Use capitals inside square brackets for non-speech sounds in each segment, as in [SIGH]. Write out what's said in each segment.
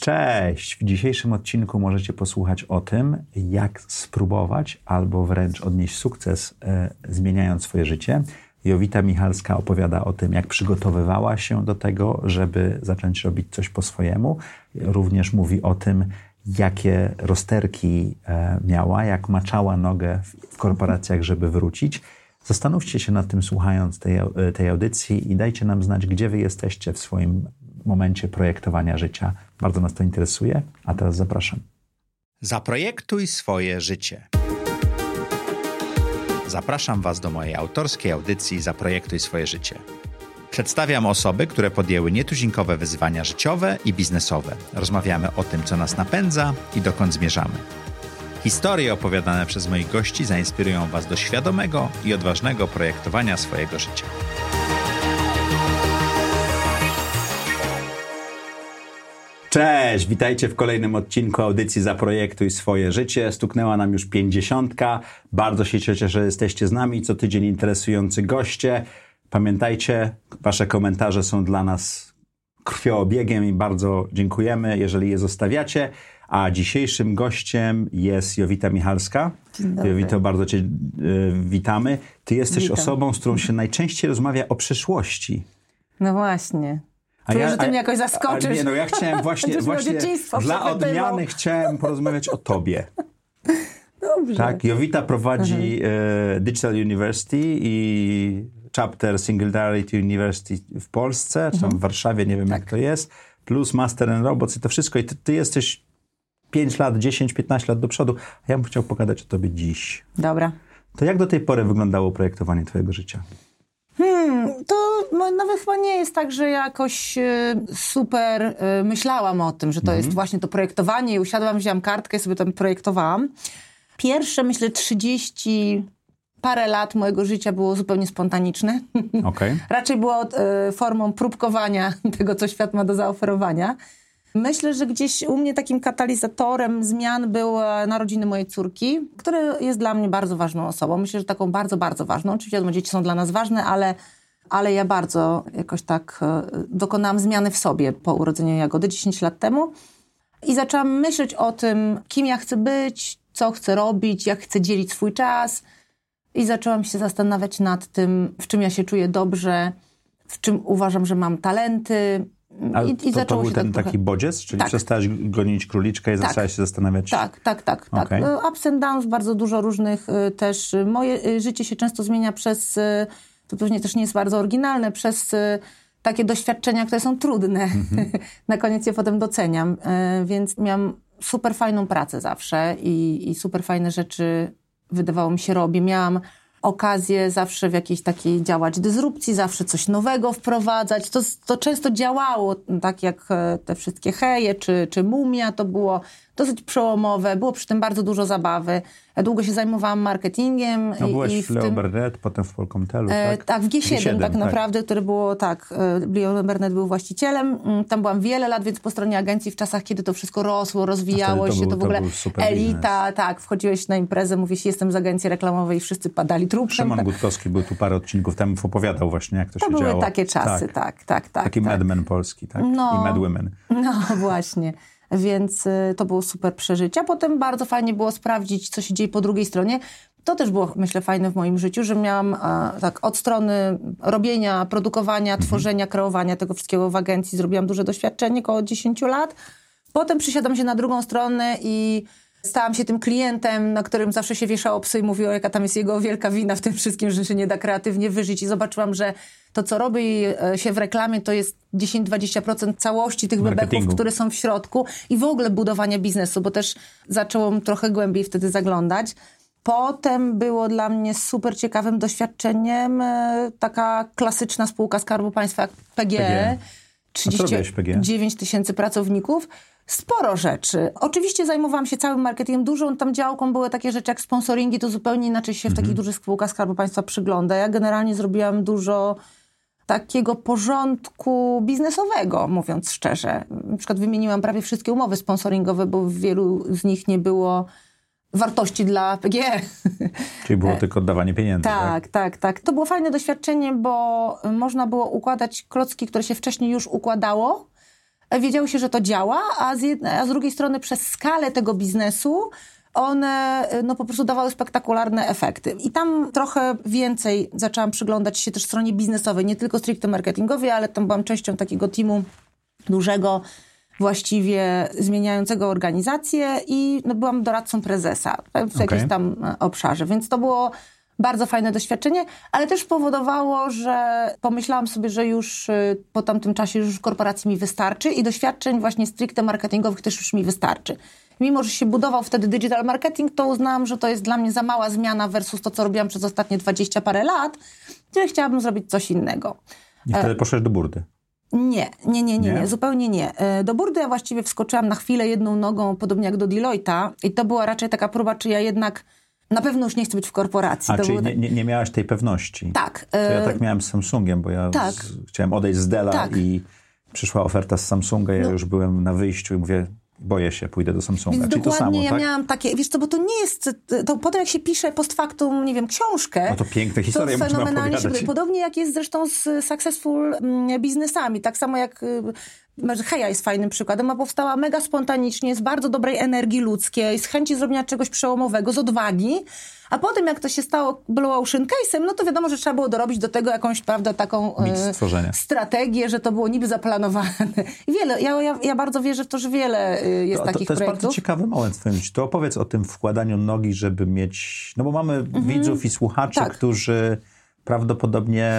Cześć! W dzisiejszym odcinku możecie posłuchać o tym, jak spróbować albo wręcz odnieść sukces, e, zmieniając swoje życie. Jowita Michalska opowiada o tym, jak przygotowywała się do tego, żeby zacząć robić coś po swojemu. Również mówi o tym, jakie rozterki e, miała, jak maczała nogę w korporacjach, żeby wrócić. Zastanówcie się nad tym, słuchając tej, tej audycji i dajcie nam znać, gdzie wy jesteście w swoim momencie projektowania życia. Bardzo nas to interesuje, a teraz zapraszam. Zaprojektuj swoje życie. Zapraszam Was do mojej autorskiej audycji Zaprojektuj swoje życie. Przedstawiam osoby, które podjęły nietuzinkowe wyzwania życiowe i biznesowe. Rozmawiamy o tym, co nas napędza i dokąd zmierzamy. Historie opowiadane przez moich gości zainspirują Was do świadomego i odważnego projektowania swojego życia. Cześć, witajcie w kolejnym odcinku audycji Zaprojektuj swoje życie. Stuknęła nam już pięćdziesiątka. Bardzo się cieszę, że jesteście z nami. Co tydzień interesujący goście. Pamiętajcie, wasze komentarze są dla nas krwioobiegiem i bardzo dziękujemy, jeżeli je zostawiacie. A dzisiejszym gościem jest Jowita Michalska. Jowito, bardzo Cię y, witamy. Ty jesteś Witam. osobą, z którą się najczęściej rozmawia o przyszłości. No właśnie. A Czuję, ja, że ty mnie jakoś zaskoczysz. Nie, no ja chciałem [LAUGHS] właśnie, właśnie dla odmiany chciałem porozmawiać o tobie. [LAUGHS] Dobrze. Tak, Jowita prowadzi e, Digital University i chapter Singularity University w Polsce, czy mhm. w Warszawie, nie wiem tak. jak to jest, plus Master and Robots i to wszystko. I ty, ty jesteś 5 lat, 10, 15 lat do przodu, a ja bym chciał pogadać o tobie dziś. Dobra. To jak do tej pory wyglądało projektowanie twojego życia? Hmm, to no, nawet chyba nie jest tak, że jakoś e, super e, myślałam o tym, że to mhm. jest właśnie to projektowanie i usiadłam, wzięłam kartkę i sobie tam projektowałam. Pierwsze, myślę, 30 parę lat mojego życia było zupełnie spontaniczne. Okay. [LAUGHS] Raczej było e, formą próbkowania tego, co świat ma do zaoferowania. Myślę, że gdzieś u mnie takim katalizatorem zmian były narodziny mojej córki, która jest dla mnie bardzo ważną osobą. Myślę, że taką bardzo, bardzo ważną. Oczywiście wiadomo, dzieci są dla nas ważne, ale, ale ja bardzo jakoś tak e, dokonałam zmiany w sobie po urodzeniu Jagody 10 lat temu. I zaczęłam myśleć o tym, kim ja chcę być, co chcę robić, jak chcę dzielić swój czas. I zaczęłam się zastanawiać nad tym, w czym ja się czuję dobrze, w czym uważam, że mam talenty, a I, i to, to był ten tak taki bodziec? Czyli tak. przestałaś gonić króliczkę i tak. zaczęłaś się zastanawiać? Tak, tak, tak. tak. Okay. Ups and downs, bardzo dużo różnych y, też. Y, moje życie się często zmienia przez, to pewnie też nie jest bardzo oryginalne, przez takie doświadczenia, które są trudne. Mm-hmm. [LAUGHS] Na koniec je potem doceniam. Więc miałam super fajną pracę zawsze i, i super fajne rzeczy wydawało mi się robię. Miałam okazję zawsze w jakiejś takiej działać dysrupcji, zawsze coś nowego wprowadzać. To, to często działało, tak jak e, te wszystkie heje czy, czy mumia, to było dosyć przełomowe, było przy tym bardzo dużo zabawy. Długo się zajmowałam marketingiem. No byłaś i w, w Leo tym, Burnett, potem w Polkomtelu, e, tak? tak, w G7, G7 tak, tak naprawdę, który było, tak, e, Leo Burnett był właścicielem. Mm, tam byłam wiele lat, więc po stronie agencji w czasach, kiedy to wszystko rosło, rozwijało to się, był, to w ogóle to elita, biznes. tak, wchodziłeś na imprezę, mówisz, jestem z agencji reklamowej i wszyscy padali trupem. Szymon tak. Gutkowski był tu parę odcinków temu, opowiadał właśnie, jak to, to się działo. To były takie czasy, tak, tak, tak. tak Taki tak. madman polski, tak? No, I madwomen. No, właśnie więc y, to było super przeżycie. A potem bardzo fajnie było sprawdzić, co się dzieje po drugiej stronie. To też było, myślę, fajne w moim życiu, że miałam tak od strony robienia, produkowania, mhm. tworzenia, kreowania tego wszystkiego w agencji. Zrobiłam duże doświadczenie, około 10 lat. Potem przysiadam się na drugą stronę i Stałam się tym klientem, na którym zawsze się wieszało psy i mówiło, jaka tam jest jego wielka wina w tym wszystkim, że się nie da kreatywnie wyżyć. I zobaczyłam, że to, co robi e, się w reklamie, to jest 10-20% całości tych bebechów, które są w środku i w ogóle budowania biznesu, bo też zaczęłam trochę głębiej wtedy zaglądać. Potem było dla mnie super ciekawym doświadczeniem e, taka klasyczna spółka Skarbu Państwa jak PGE. PGE. 39 tysięcy pracowników sporo rzeczy. Oczywiście zajmowałam się całym marketingiem. Dużą tam działką były takie rzeczy jak sponsoringi, to zupełnie inaczej się w takich mhm. dużych spółkach Skarbu Państwa przygląda. Ja generalnie zrobiłam dużo takiego porządku biznesowego, mówiąc szczerze. Na przykład wymieniłam prawie wszystkie umowy sponsoringowe, bo w wielu z nich nie było wartości dla PGE. Czyli było tylko oddawanie pieniędzy. Tak, tak, tak, tak. To było fajne doświadczenie, bo można było układać klocki, które się wcześniej już układało wiedziało się, że to działa, a z, jednej, a z drugiej strony przez skalę tego biznesu one no, po prostu dawały spektakularne efekty. I tam trochę więcej zaczęłam przyglądać się też stronie biznesowej, nie tylko stricte marketingowej, ale tam byłam częścią takiego teamu dużego, właściwie zmieniającego organizację i no, byłam doradcą prezesa w okay. jakimś tam e, obszarze, więc to było bardzo fajne doświadczenie, ale też powodowało, że pomyślałam sobie, że już e, po tamtym czasie już w korporacji mi wystarczy i doświadczeń właśnie stricte marketingowych też już mi wystarczy. Mimo, że się budował wtedy digital marketing, to uznałam, że to jest dla mnie za mała zmiana versus to, co robiłam przez ostatnie 20 parę lat, że chciałabym zrobić coś innego. I wtedy poszedłeś do burdy. Nie, nie, nie, nie, nie, zupełnie nie. E, do Burdy ja właściwie wskoczyłam na chwilę jedną nogą, podobnie jak do Deloitte'a i to była raczej taka próba, czy ja jednak na pewno już nie chcę być w korporacji. A, to czyli nie, nie, nie, miałaś tej pewności. Tak. To ja tak miałem z Samsungiem, bo ja tak. z, chciałem odejść z Della tak. i przyszła oferta z Samsunga, ja no. już byłem na wyjściu i mówię, boję się, pójdę do Samsunga. Więc Czyli dokładnie to samo, ja tak? miałam takie, wiesz co, bo to nie jest, to potem jak się pisze post factum, nie wiem, książkę. No to piękne historie to fenomenalnie się Podobnie jak jest zresztą z successful mm, biznesami. Tak samo jak y, Heja jest fajnym przykładem, a powstała mega spontanicznie, z bardzo dobrej energii ludzkiej, z chęci zrobienia czegoś przełomowego, z odwagi. A potem, jak to się stało Ocean Case'em, no to wiadomo, że trzeba było dorobić do tego jakąś, prawda, taką e, strategię, że to było niby zaplanowane. I wiele, ja, ja, ja bardzo wierzę w to, że wiele e, jest to, takich to, to projektów. jest bardzo ciekawy moment w twoim. To opowiedz o tym wkładaniu nogi, żeby mieć... No bo mamy mhm. widzów i słuchaczy, Tak. którzy prawdopodobnie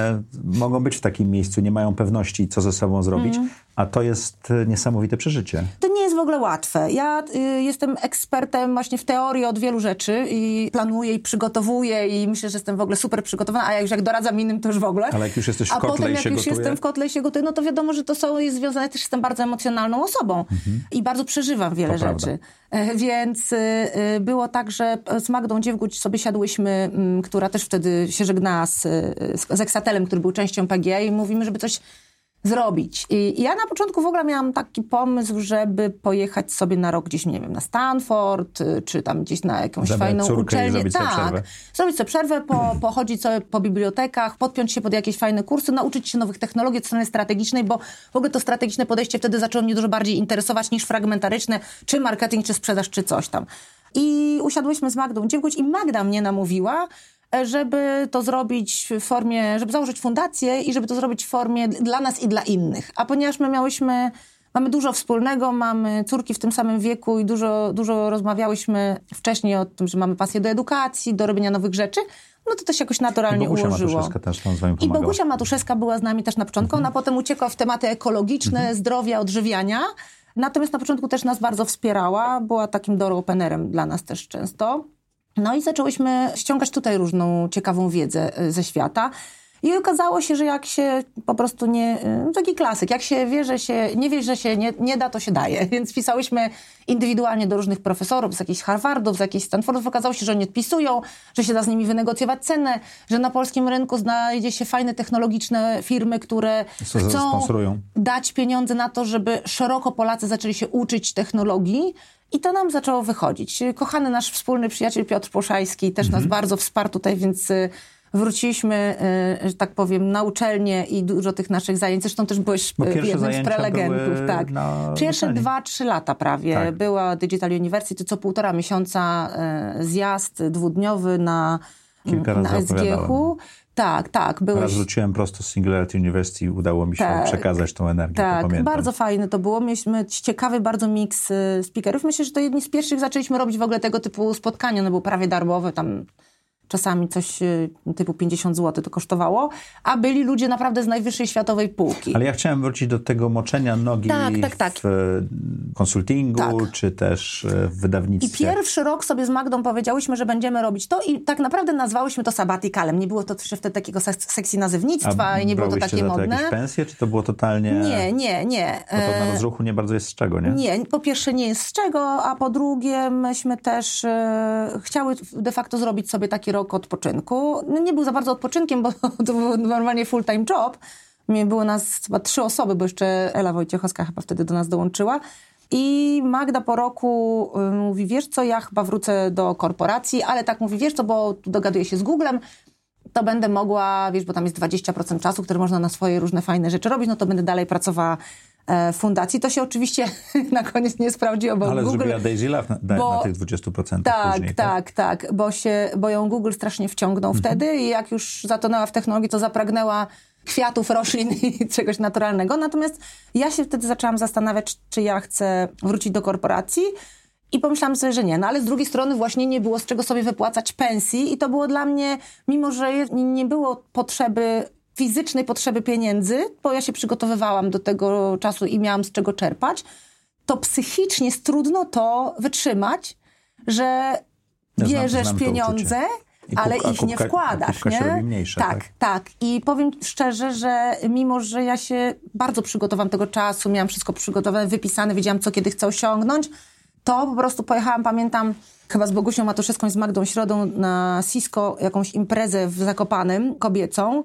mogą być w takim miejscu, nie mają pewności, co ze sobą zrobić, Mhm. a to jest e, niesamowite przeżycie. To nie jest w ogóle łatwe. Ja y, jestem ekspertem właśnie w teorii od wielu rzeczy i planuję i przygotowuję i myślę, że jestem w ogóle super przygotowana, a jak już jak doradzam innym, to już w ogóle. Ale jak już jesteś w a kotle potem i jak się już gotuje? jestem w kotle i się gotuję, no to wiadomo, że to są, jest związane też jestem bardzo emocjonalną osobą i bardzo przeżywam wiele Mhm. To rzeczy. prawda. E, Więc y, y, było tak, że z Magdą Dziewguć sobie siadłyśmy, mm, która też wtedy się żegnała z, z, z Exatelem, który był częścią PGA i mówimy, żeby coś zrobić. I, ja na początku w ogóle miałam taki pomysł, żeby pojechać sobie na rok gdzieś, nie wiem, na Stanford, y, czy tam gdzieś na jakąś Zabrać fajną uczelnię. zrobić sobie tak, przerwę. zrobić sobie przerwę, po, [CLEARS THROAT] pochodzić sobie po bibliotekach, podpiąć się pod jakieś fajne kursy, nauczyć się nowych technologii od strony strategicznej, bo w ogóle to strategiczne podejście wtedy zaczęło mnie dużo bardziej interesować niż fragmentaryczne, czy marketing, czy sprzedaż, czy coś tam. I usiadłyśmy z Magdą Dziewguć i Magda mnie namówiła, żeby to zrobić w formie, żeby założyć fundację i żeby to zrobić w formie dla nas i dla innych. A ponieważ my miałyśmy, mamy dużo wspólnego, mamy córki w tym samym wieku i dużo, dużo rozmawiałyśmy wcześniej o tym, że mamy pasję do edukacji, do robienia nowych rzeczy, no to to się jakoś I naturalnie Bogusia ułożyło. Matuszewska też nam z wami I. Bogusia Matuszewska była z nami też na początku. Ona potem uciekła w tematy ekologiczne, zdrowia, odżywiania. Natomiast na początku też nas bardzo wspierała. Była takim door openerem dla nas też często. No i zaczęłyśmy ściągać tutaj różną ciekawą wiedzę y, ze świata. I okazało się, że jak się po prostu nie... y, Taki klasyk, jak się wie, że się... Nie wie, że się nie, nie da, to się daje. [LAUGHS] Więc pisałyśmy indywidualnie do różnych profesorów z jakichś Harvardów, z jakichś Stanfordów. Okazało się, że nie odpisują, że się da z nimi wynegocjować cenę, że na polskim rynku znajdzie się fajne technologiczne firmy, które Co chcą dać pieniądze na to, żeby szeroko Polacy zaczęli się uczyć technologii. I to nam zaczęło wychodzić. Kochany nasz wspólny przyjaciel Piotr Poszajski też Mhm. nas bardzo wsparł tutaj, więc y, wróciliśmy, y, że tak powiem, na uczelnię i dużo tych naszych zajęć. Zresztą też byłeś y, jednym z prelegentów. Tak. Pierwsze uczelni. dwa, trzy lata prawie. Tak. Była Digital University, co półtora miesiąca y, zjazd dwudniowy na, Kilka na SGH-u. opowiadałem. Tak, tak. Byłeś... Raz wróciłem prosto z Singularity University i udało mi się Tak. przekazać tą energię, Tak, bardzo fajne to było. Mieliśmy ciekawy bardzo miks speakerów. Myślę, że to jedni z pierwszych zaczęliśmy robić w ogóle tego typu spotkania. No było prawie darmowe, tam czasami coś y, typu 50 zł to kosztowało, a byli ludzie naprawdę z najwyższej światowej półki. Ale ja chciałem wrócić do tego moczenia nogi Tak, tak, tak. w e, konsultingu, Tak. czy też e, w I wydawnictwie. pierwszy rok sobie z Magdą powiedziałyśmy, że będziemy robić to i tak naprawdę nazwałyśmy to sabbatikalem. Nie było to jeszcze wtedy takiego seks- seksy nazewnictwa i nie było to takie za to modne. jakieś pensje, czy to było totalnie... Nie, nie, nie. Bo to na rozruchu nie bardzo jest z czego, nie? Nie, po pierwsze nie jest z czego, a po drugie myśmy też e, chciały de facto zrobić sobie taki rok odpoczynku. No, nie był za bardzo odpoczynkiem, bo [LAUGHS] to był normalnie full-time job. Było nas chyba trzy osoby, bo jeszcze Ela Wojciechowska chyba wtedy do nas dołączyła. I Magda po roku y, mówi, wiesz co, ja chyba wrócę do korporacji, ale tak mówi, wiesz co, bo dogaduję się z Googlem, to będę mogła, wiesz, bo tam jest 20% czasu, które można na swoje różne fajne rzeczy robić, no to będę dalej pracowała fundacji. To się oczywiście [LAUGHS] na koniec nie sprawdziło, bo Ale Google... zrobiła Daisy Love na, bo- na tych 20% Tak, później, tak, tak, bo, się, bo ją Google strasznie wciągnął Mhm. wtedy i jak już zatonęła w technologii, to zapragnęła kwiatów, roślin [LAUGHS] i czegoś naturalnego. Natomiast ja się wtedy zaczęłam zastanawiać, czy ja chcę wrócić do korporacji i pomyślałam sobie, że nie. No ale z drugiej strony właśnie nie było z czego sobie wypłacać pensji i to było dla mnie, mimo że nie było potrzeby fizycznej potrzeby pieniędzy, bo ja się przygotowywałam do tego czasu i miałam z czego czerpać, to psychicznie jest trudno to wytrzymać, że Ja znam- bierzesz znam to pieniądze, ale kubka- ich nie wkładasz, nie? mniejsza, tak, tak. tak. I powiem szczerze, że mimo, że ja się bardzo przygotowałam tego czasu, miałam wszystko przygotowane, wypisane, wiedziałam, co kiedy chcę osiągnąć, to po prostu pojechałam, pamiętam, chyba z Bogusią Matuszewską i z Magdą Środą na Cisco jakąś imprezę w Zakopanym, kobiecą.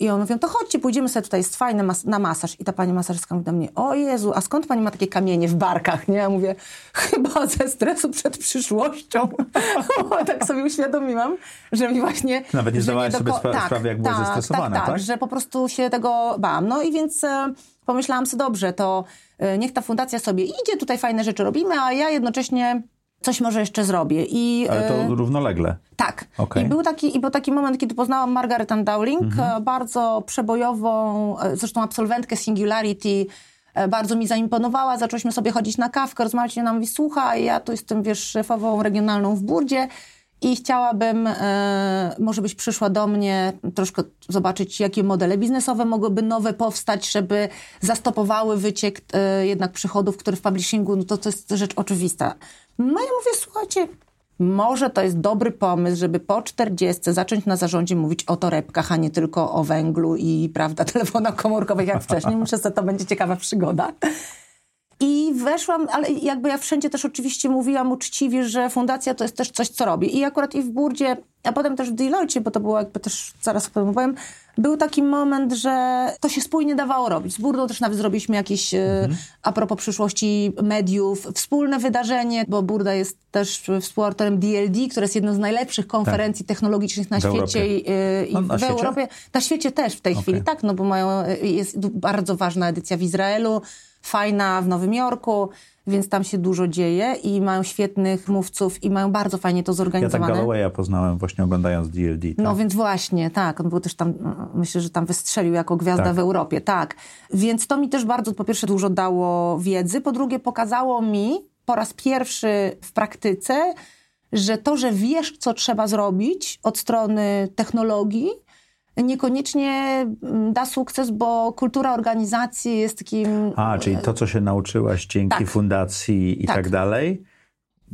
I on mówią, to chodźcie, pójdziemy sobie tutaj, jest fajny mas- na masaż. I ta pani masażystka mówi do mnie, o Jezu, a skąd pani ma takie kamienie w barkach, nie? Ja mówię, chyba ze stresu przed przyszłością. [LAUGHS] tak sobie uświadomiłam, że mi właśnie... Nawet nie zdawałaś sobie spra- sprawy, jak byłaś zestresowana, tak, tak, tak? że po prostu się tego bałam. No i więc e, pomyślałam sobie, dobrze, to e, niech ta fundacja sobie idzie, tutaj fajne rzeczy robimy, a ja jednocześnie coś może jeszcze zrobię. I, Ale e, to równolegle. tak. Okej. I był taki, i był taki moment, kiedy poznałam Margaret Ann Dowling, Mhm. e, bardzo przebojową, e, zresztą absolwentkę Singularity, e, bardzo mi zaimponowała, zaczęliśmy sobie chodzić na kawkę, rozmawiać i ona mówi, słuchaj, ja tu jestem, wiesz, szefową regionalną w Burdzie i chciałabym, e, może byś przyszła do mnie troszkę zobaczyć, jakie modele biznesowe mogłyby nowe powstać, żeby zastopowały wyciek e, jednak przychodów, które w publishingu, no to, to jest rzecz oczywista. No ja mówię, słuchajcie, może to jest dobry pomysł, żeby po 40 zacząć na zarządzie mówić o torebkach, a nie tylko o węglu i prawda, [LAUGHS] telefonach komórkowych jak wcześniej. Myślę, że to będzie ciekawa przygoda. I weszłam, ale jakby ja wszędzie też oczywiście mówiłam uczciwie, że fundacja to jest też coś, co robi. I akurat i w Burdzie, a potem też w Deloitte, bo to było jakby też, zaraz o tym powiem, był taki moment, że to się spójnie dawało robić. Z Burdą też nawet zrobiliśmy jakieś, e, a propos przyszłości mediów, wspólne wydarzenie, bo Burda jest też współautorem DLD, które jest jedną z najlepszych konferencji technologicznych na W Europie. świecie i, e, i No, na w świecie? Europie. Na świecie też w tej Okej. chwili, tak, no bo mają, e, jest bardzo ważna edycja w Izraelu, fajna w Nowym Jorku, więc tam się dużo dzieje i mają świetnych mówców i mają bardzo fajnie to Ja tak zorganizowane. Gallowaya poznałem właśnie oglądając DLD. Tak? No więc właśnie, tak. On był też tam, myślę, że tam wystrzelił jako gwiazda Tak. w Europie, tak. Więc to mi też bardzo, po pierwsze, dużo dało wiedzy, po drugie, pokazało mi po raz pierwszy w praktyce, że to, że wiesz, co trzeba zrobić od strony technologii, niekoniecznie mm, da sukces, bo kultura organizacji jest takim... A, czyli to, co się nauczyłaś dzięki Tak. fundacji i tak. Tak. dalej,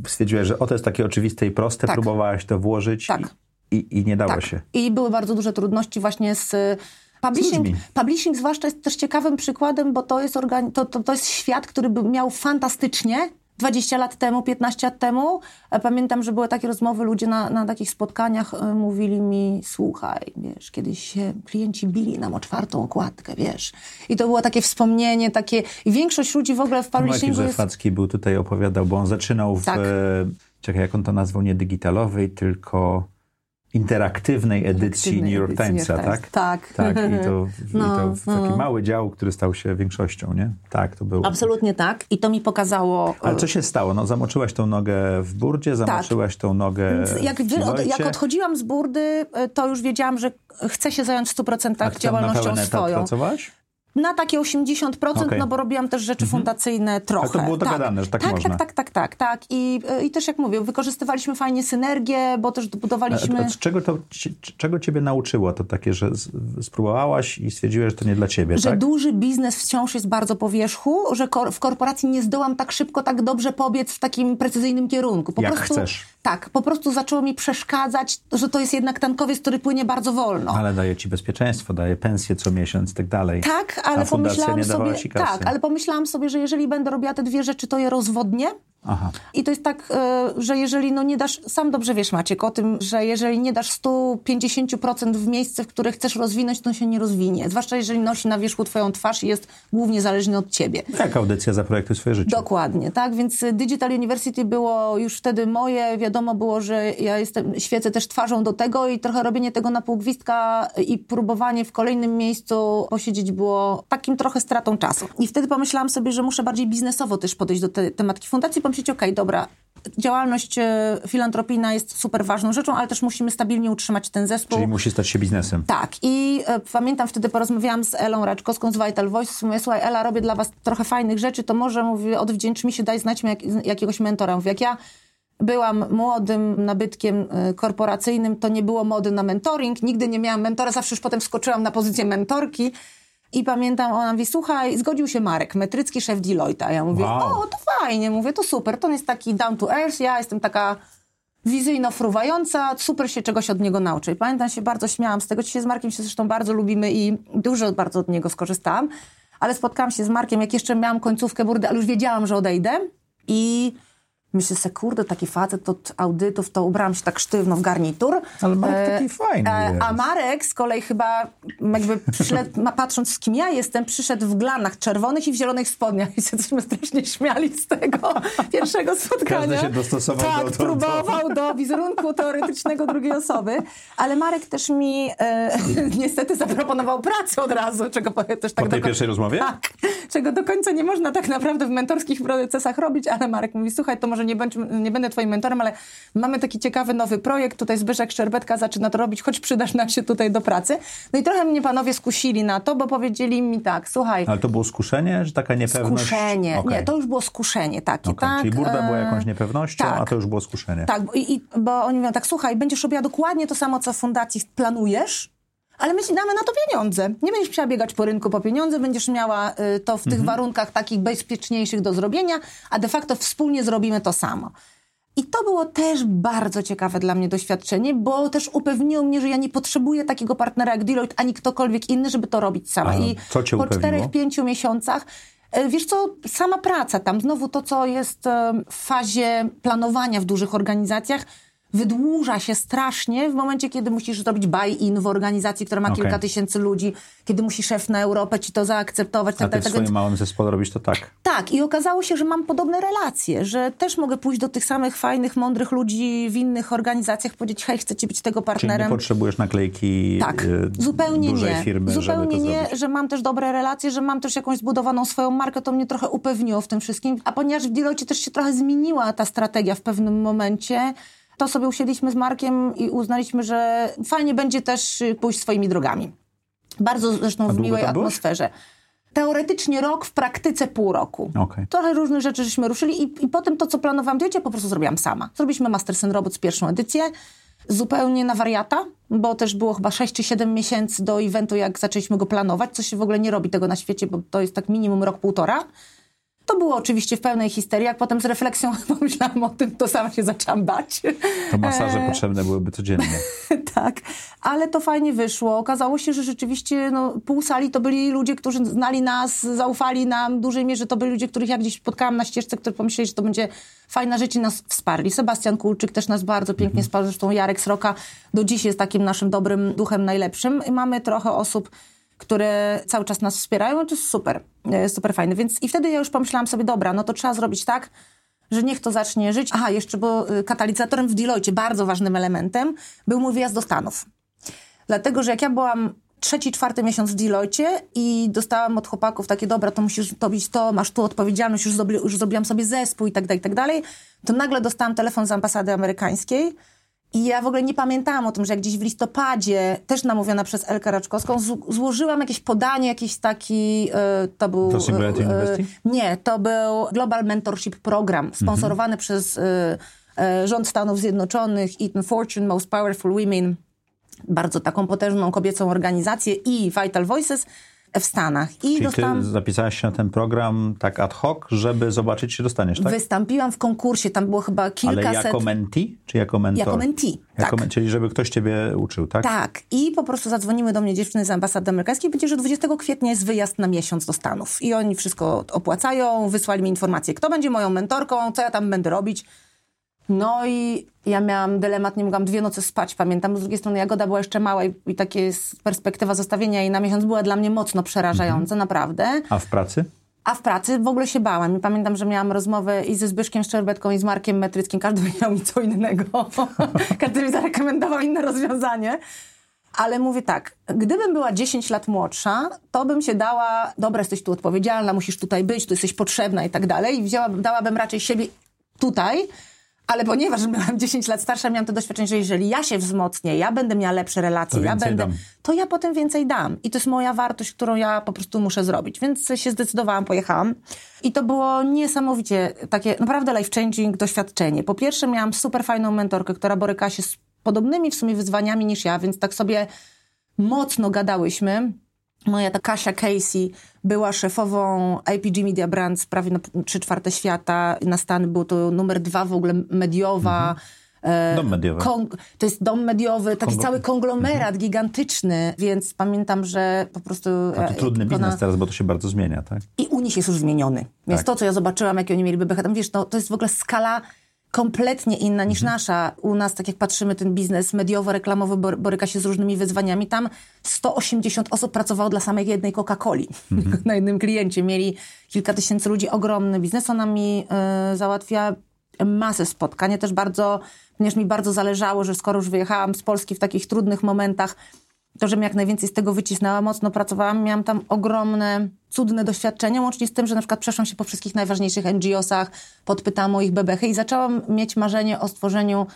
stwierdziłaś, że o, to jest takie oczywiste i proste, Tak. próbowałaś to włożyć Tak. i, i, nie dało Tak. się. I były bardzo duże trudności właśnie z y, publishing. Publishing zwłaszcza jest też ciekawym przykładem, bo to jest, organi- to, to, to jest świat, który by miał fantastycznie 20 lat temu, 15 lat temu. E, Pamiętam, że były takie rozmowy, ludzie na, na takich spotkaniach e, mówili mi, słuchaj, wiesz, kiedyś się klienci bili nam o czwartą okładkę, wiesz. I to było takie wspomnienie, takie... I większość ludzi w ogóle w publishingu jest... Rzefacki był tutaj opowiadał, bo on zaczynał w, Tak. e, czekaj, jak on to nazwał, nie digitalowej, tylko interaktywnej edycji Interaktywnej New York edycji New Timesa, York tak? Times. Tak. Tak, i to, [LAUGHS] No, i to w taki no. mały dział, który stał się większością, nie? Tak, to było. Absolutnie tak. I to mi pokazało... Ale co się stało? No, zamoczyłaś tą nogę w burdzie, zamoczyłaś tą nogę Tak. Jak, w wy, od, jak odchodziłam z burdy, y, to już wiedziałam, że chcę się zająć w 100% A na działalnością etat swoją. pracowałaś? Na takie 80%, Okej. no bo robiłam też rzeczy fundacyjne trochę. to było dogadane, że tak tak można. Tak, tak, tak, tak, tak. I, I też jak mówię, wykorzystywaliśmy fajnie synergię, bo też budowaliśmy... A, czego, to, czego ciebie nauczyło to takie, że spróbowałaś i stwierdziłeś, że to nie dla ciebie, że tak? duży biznes wciąż jest bardzo po wierzchu, że kor- w korporacji nie zdołam tak szybko, tak dobrze pobiec w takim precyzyjnym kierunku. Po Jak prostu, chcesz. Tak, po prostu zaczęło mi przeszkadzać, że to jest jednak tankowiec, który płynie bardzo wolno. Ale daje ci bezpieczeństwo, daje pensję co miesiąc i tak dalej. Tak, ale pomyślałam sobie, tak, ale pomyślałam sobie, że jeżeli będę robiła te dwie rzeczy, to je rozwodnię. Aha. I to jest tak, e, że jeżeli no nie dasz, sam dobrze wiesz Maciek o tym, że jeżeli nie dasz 150% w miejsce, w które chcesz rozwinąć, to się nie rozwinie. Zwłaszcza jeżeli nosi na wierzchu twoją twarz i jest głównie zależny od ciebie. Jak audycja za projekty swoje życie. Dokładnie, tak, więc Digital University było już wtedy moje, wiadomo było, że ja jestem, świecę też twarzą do tego i trochę robienie tego na pół gwizdka i próbowanie w kolejnym miejscu posiedzieć było takim trochę stratą czasu. I wtedy pomyślałam sobie, że muszę bardziej biznesowo też podejść do tej tematki fundacji, pomyśleć, okej, okay, dobra, działalność e, filantropijna jest super ważną rzeczą, ale też musimy stabilnie utrzymać ten zespół. Czyli musi stać się biznesem. Tak. I e, pamiętam, wtedy porozmawiałam z Elą Raczkowską z Vital Voice. Mówię, słuchaj, Ela, robię dla was trochę fajnych rzeczy, to może, mówię, odwdzięcz mi się, daj znać mi jak, jakiegoś mentora. Mówię, jak ja byłam młodym nabytkiem e, korporacyjnym, to nie było mody na mentoring. Nigdy nie miałam mentora, zawsze już potem skoczyłam na pozycję mentorki. I pamiętam, ona mówi, słuchaj, zgodził się Marek, metrycki szef Deloitte'a. Ja mówię, Wow. o, to fajnie, mówię, to super, to on jest taki down to earth, ja jestem taka wizyjno fruwająca, super się czegoś od niego nauczy. I pamiętam, się bardzo śmiałam z tego, dzisiaj z Markiem się zresztą bardzo lubimy i dużo bardzo od niego skorzystałam, ale spotkałam się z Markiem, jak jeszcze miałam końcówkę burdy, ale już wiedziałam, że odejdę i Myślę sobie, kurde, taki facet od audytów, to ubrałam się tak sztywno w garnitur. Ale Marek taki fajny e, jest. A Marek z kolei chyba jakby przyszedł, [LAUGHS] patrząc z kim ja jestem, przyszedł w glanach czerwonych i w zielonych spodniach i się żeśmy strasznie śmiali z tego [LAUGHS] pierwszego spotkania. Każdy się dostosował tak, do- do- próbował do wizerunku teoretycznego drugiej osoby, ale Marek też mi e, [LAUGHS] niestety zaproponował pracę od razu, czego powiem też tak Po tej pierwszej rozmowie? tak, czego do końca nie można tak naprawdę w mentorskich procesach robić, ale Marek mówi, słuchaj, to może nie, bądź, nie będę twoim mentorem, ale mamy taki ciekawy nowy projekt, tutaj Zbyszek Szczerbetka zaczyna to robić, choć przydasz nam się tutaj do pracy. No i trochę mnie panowie skusili na to, bo powiedzieli mi tak, słuchaj, Ale to było skuszenie, że taka niepewność? skuszenie, Okej. nie, to już było skuszenie takie, Okej, tak. Czyli burda była e, jakąś niepewnością, tak. a to już było skuszenie. Tak, bo, i, bo oni mówią tak, słuchaj, będziesz robiła dokładnie to samo, co w fundacji planujesz, ale my ci damy na to pieniądze. Nie będziesz musiała biegać po rynku po pieniądze, będziesz miała y, to w tych warunkach takich bezpieczniejszych do zrobienia, a de facto wspólnie zrobimy to samo. I to było też bardzo ciekawe dla mnie doświadczenie, bo też upewniło mnie, że ja nie potrzebuję takiego partnera jak Deloitte, ani ktokolwiek inny, żeby to robić sama. A I co cię po czterech, pięciu miesiącach e, Wiesz co, sama praca tam, znowu to, co jest e, w fazie planowania w dużych organizacjach, wydłuża się strasznie w momencie, kiedy musisz zrobić buy-in w organizacji, która ma Okej. kilka tysięcy ludzi, kiedy musi szef na Europę ci to zaakceptować. A Tak, ty tak, w tak, swoim więc- małym zespole robisz to tak. tak, i okazało się, że mam podobne relacje, że też mogę pójść do tych samych fajnych, mądrych ludzi w innych organizacjach, powiedzieć, hej, chcecie być tego Czyli nie partnerem. potrzebujesz naklejki Tak, y, zupełnie dużej nie. firmy, zupełnie nie, zrobić. że mam też dobre relacje, że mam też jakąś zbudowaną swoją markę, to mnie trochę upewniło w tym wszystkim. A ponieważ w Deloitte też się trochę zmieniła ta strategia w pewnym momencie, to sobie usiedliśmy z Markiem i uznaliśmy, że fajnie będzie też y, pójść swoimi drogami. Bardzo zresztą w miłej atmosferze. Teoretycznie rok, w praktyce pół roku. Okej. Trochę różnych rzeczy żeśmy ruszyli i, i potem to, co planowałam dzieci, po prostu zrobiłam sama. Zrobiliśmy Mastersen Robots pierwszą edycję, zupełnie na wariata, bo też było chyba 6 czy 7 miesięcy do eventu, jak zaczęliśmy go planować, co się w ogóle nie robi tego na świecie, bo to jest tak minimum rok, półtora. To było oczywiście w pełnej histerii, jak potem z refleksją [LAUGHS] pomyślałam o tym, to sama się zaczęłam bać. To masaże E, potrzebne byłyby codziennie. [LAUGHS] tak, ale to fajnie wyszło. Okazało się, że rzeczywiście no, pół sali to byli ludzie, którzy znali nas, zaufali nam w dużej mierze. To byli ludzie, których ja gdzieś spotkałam na ścieżce, którzy pomyśleli, że to będzie fajna rzecz i nas wsparli. Sebastian Kulczyk też nas bardzo pięknie wsparł, zresztą Jarek Sroka do dziś jest takim naszym dobrym duchem najlepszym. I mamy trochę osób, które cały czas nas wspierają, to jest super, e, super fajne. Więc i wtedy ja już pomyślałam sobie, dobra, no to trzeba zrobić tak, że niech to zacznie żyć. Aha, jeszcze, bo y, katalizatorem w Deloitte, bardzo ważnym elementem, był mój wyjazd do Stanów. Dlatego, że jak ja byłam trzeci, czwarty miesiąc w Deloitte i dostałam od chłopaków takie, dobra, to musisz robić to, masz tu odpowiedzialność, już, zrobi, już zrobiłam sobie zespół i tak dalej, i tak dalej, to nagle dostałam telefon z ambasady amerykańskiej i ja w ogóle nie pamiętałam o tym, że jak gdzieś w listopadzie, też namówiona przez Elkę Raczkowską, złożyłam jakieś podanie, jakiś taki, y, to był... To Singularity y, University? Nie, to był Global Mentorship Program, sponsorowany przez y, rząd Stanów Zjednoczonych, Eaton Fortune, Most Powerful Women, bardzo taką potężną kobiecą organizację i Vital Voices. W Stanach. I Czyli dostałam... ty zapisałaś się na ten program tak ad hoc, żeby zobaczyć, czy dostaniesz, tak? Wystąpiłam w konkursie, tam było chyba Ale kilkaset... jako mentee, czy jako mentor? Jako mentee, Jako tak. Czyli żeby ktoś ciebie uczył, tak? Tak. I po prostu zadzwoniły do mnie dziewczyny z ambasady amerykańskiej powiedzieli, że 20 kwietnia jest wyjazd na miesiąc do Stanów. I oni wszystko opłacają, wysłali mi informację, kto będzie moją mentorką, co ja tam będę robić. No i ja miałam dylemat, nie mogłam dwie nocy spać, pamiętam. Z drugiej strony Jagoda była jeszcze mała i, i takie s- perspektywa zostawienia jej na miesiąc była dla mnie mocno przerażająca, naprawdę. A w pracy? A w pracy w ogóle się bałam. I pamiętam, że miałam rozmowę i ze Zbyszkiem Szczerbetką, i z Markiem Metryckim. Każdy powiedział mi co innego. [LAUGHS] [LAUGHS] Każdy mi zarekomendował inne rozwiązanie. Ale mówię tak, gdybym była 10 lat młodsza, to bym się dała, dobra, jesteś tu odpowiedzialna, musisz tutaj być, tu jesteś potrzebna i tak dalej. I wzięłabym, dałabym raczej siebie tutaj, ale ponieważ byłam [LAUGHS] 10 lat starsza, miałam to doświadczenie, że jeżeli ja się wzmocnię, ja będę miała lepsze relacje, ja będę, dam. to ja potem więcej dam. I to jest moja wartość, którą ja po prostu muszę zrobić. Więc się zdecydowałam, pojechałam. I to było niesamowicie takie naprawdę life-changing doświadczenie. Po pierwsze miałam super fajną mentorkę, która boryka się z podobnymi w sumie wyzwaniami niż ja, więc tak sobie mocno gadałyśmy. Moja ta Kasia Casey była szefową IPG Media Brands prawie na trzy czwarte świata. Na Stany był to numer dwa w ogóle mediowa. e, Dom mediowy. To jest dom mediowy, taki Konglo- cały konglomerat gigantyczny, więc pamiętam, że po prostu... A to e, trudny ona- biznes teraz, bo to się bardzo zmienia, tak? i u nich jest już zmieniony. Więc Tak. to, co ja zobaczyłam, jakie oni mieli bebechy, tam wiesz, no, to jest w ogóle skala kompletnie inna niż Mhm. nasza. U nas, tak jak patrzymy, ten biznes mediowo-reklamowy bor- boryka się z różnymi wyzwaniami. Tam 180 osób pracowało dla samej jednej Coca-Coli Mhm. [LAUGHS] na jednym kliencie. Mieli kilka tysięcy ludzi, ogromny biznes. Ona mi y, załatwia masę spotkań. Ja też bardzo, ponieważ mi bardzo zależało, że skoro już wyjechałam z Polski w takich trudnych momentach, to, żebym jak najwięcej z tego wycisnęła, mocno pracowałam, miałam tam ogromne, cudne doświadczenia, łącznie z tym, że na przykład przeszłam się po wszystkich najważniejszych NGO-sach, podpytałam o ich bebechy i zaczęłam mieć marzenie o stworzeniu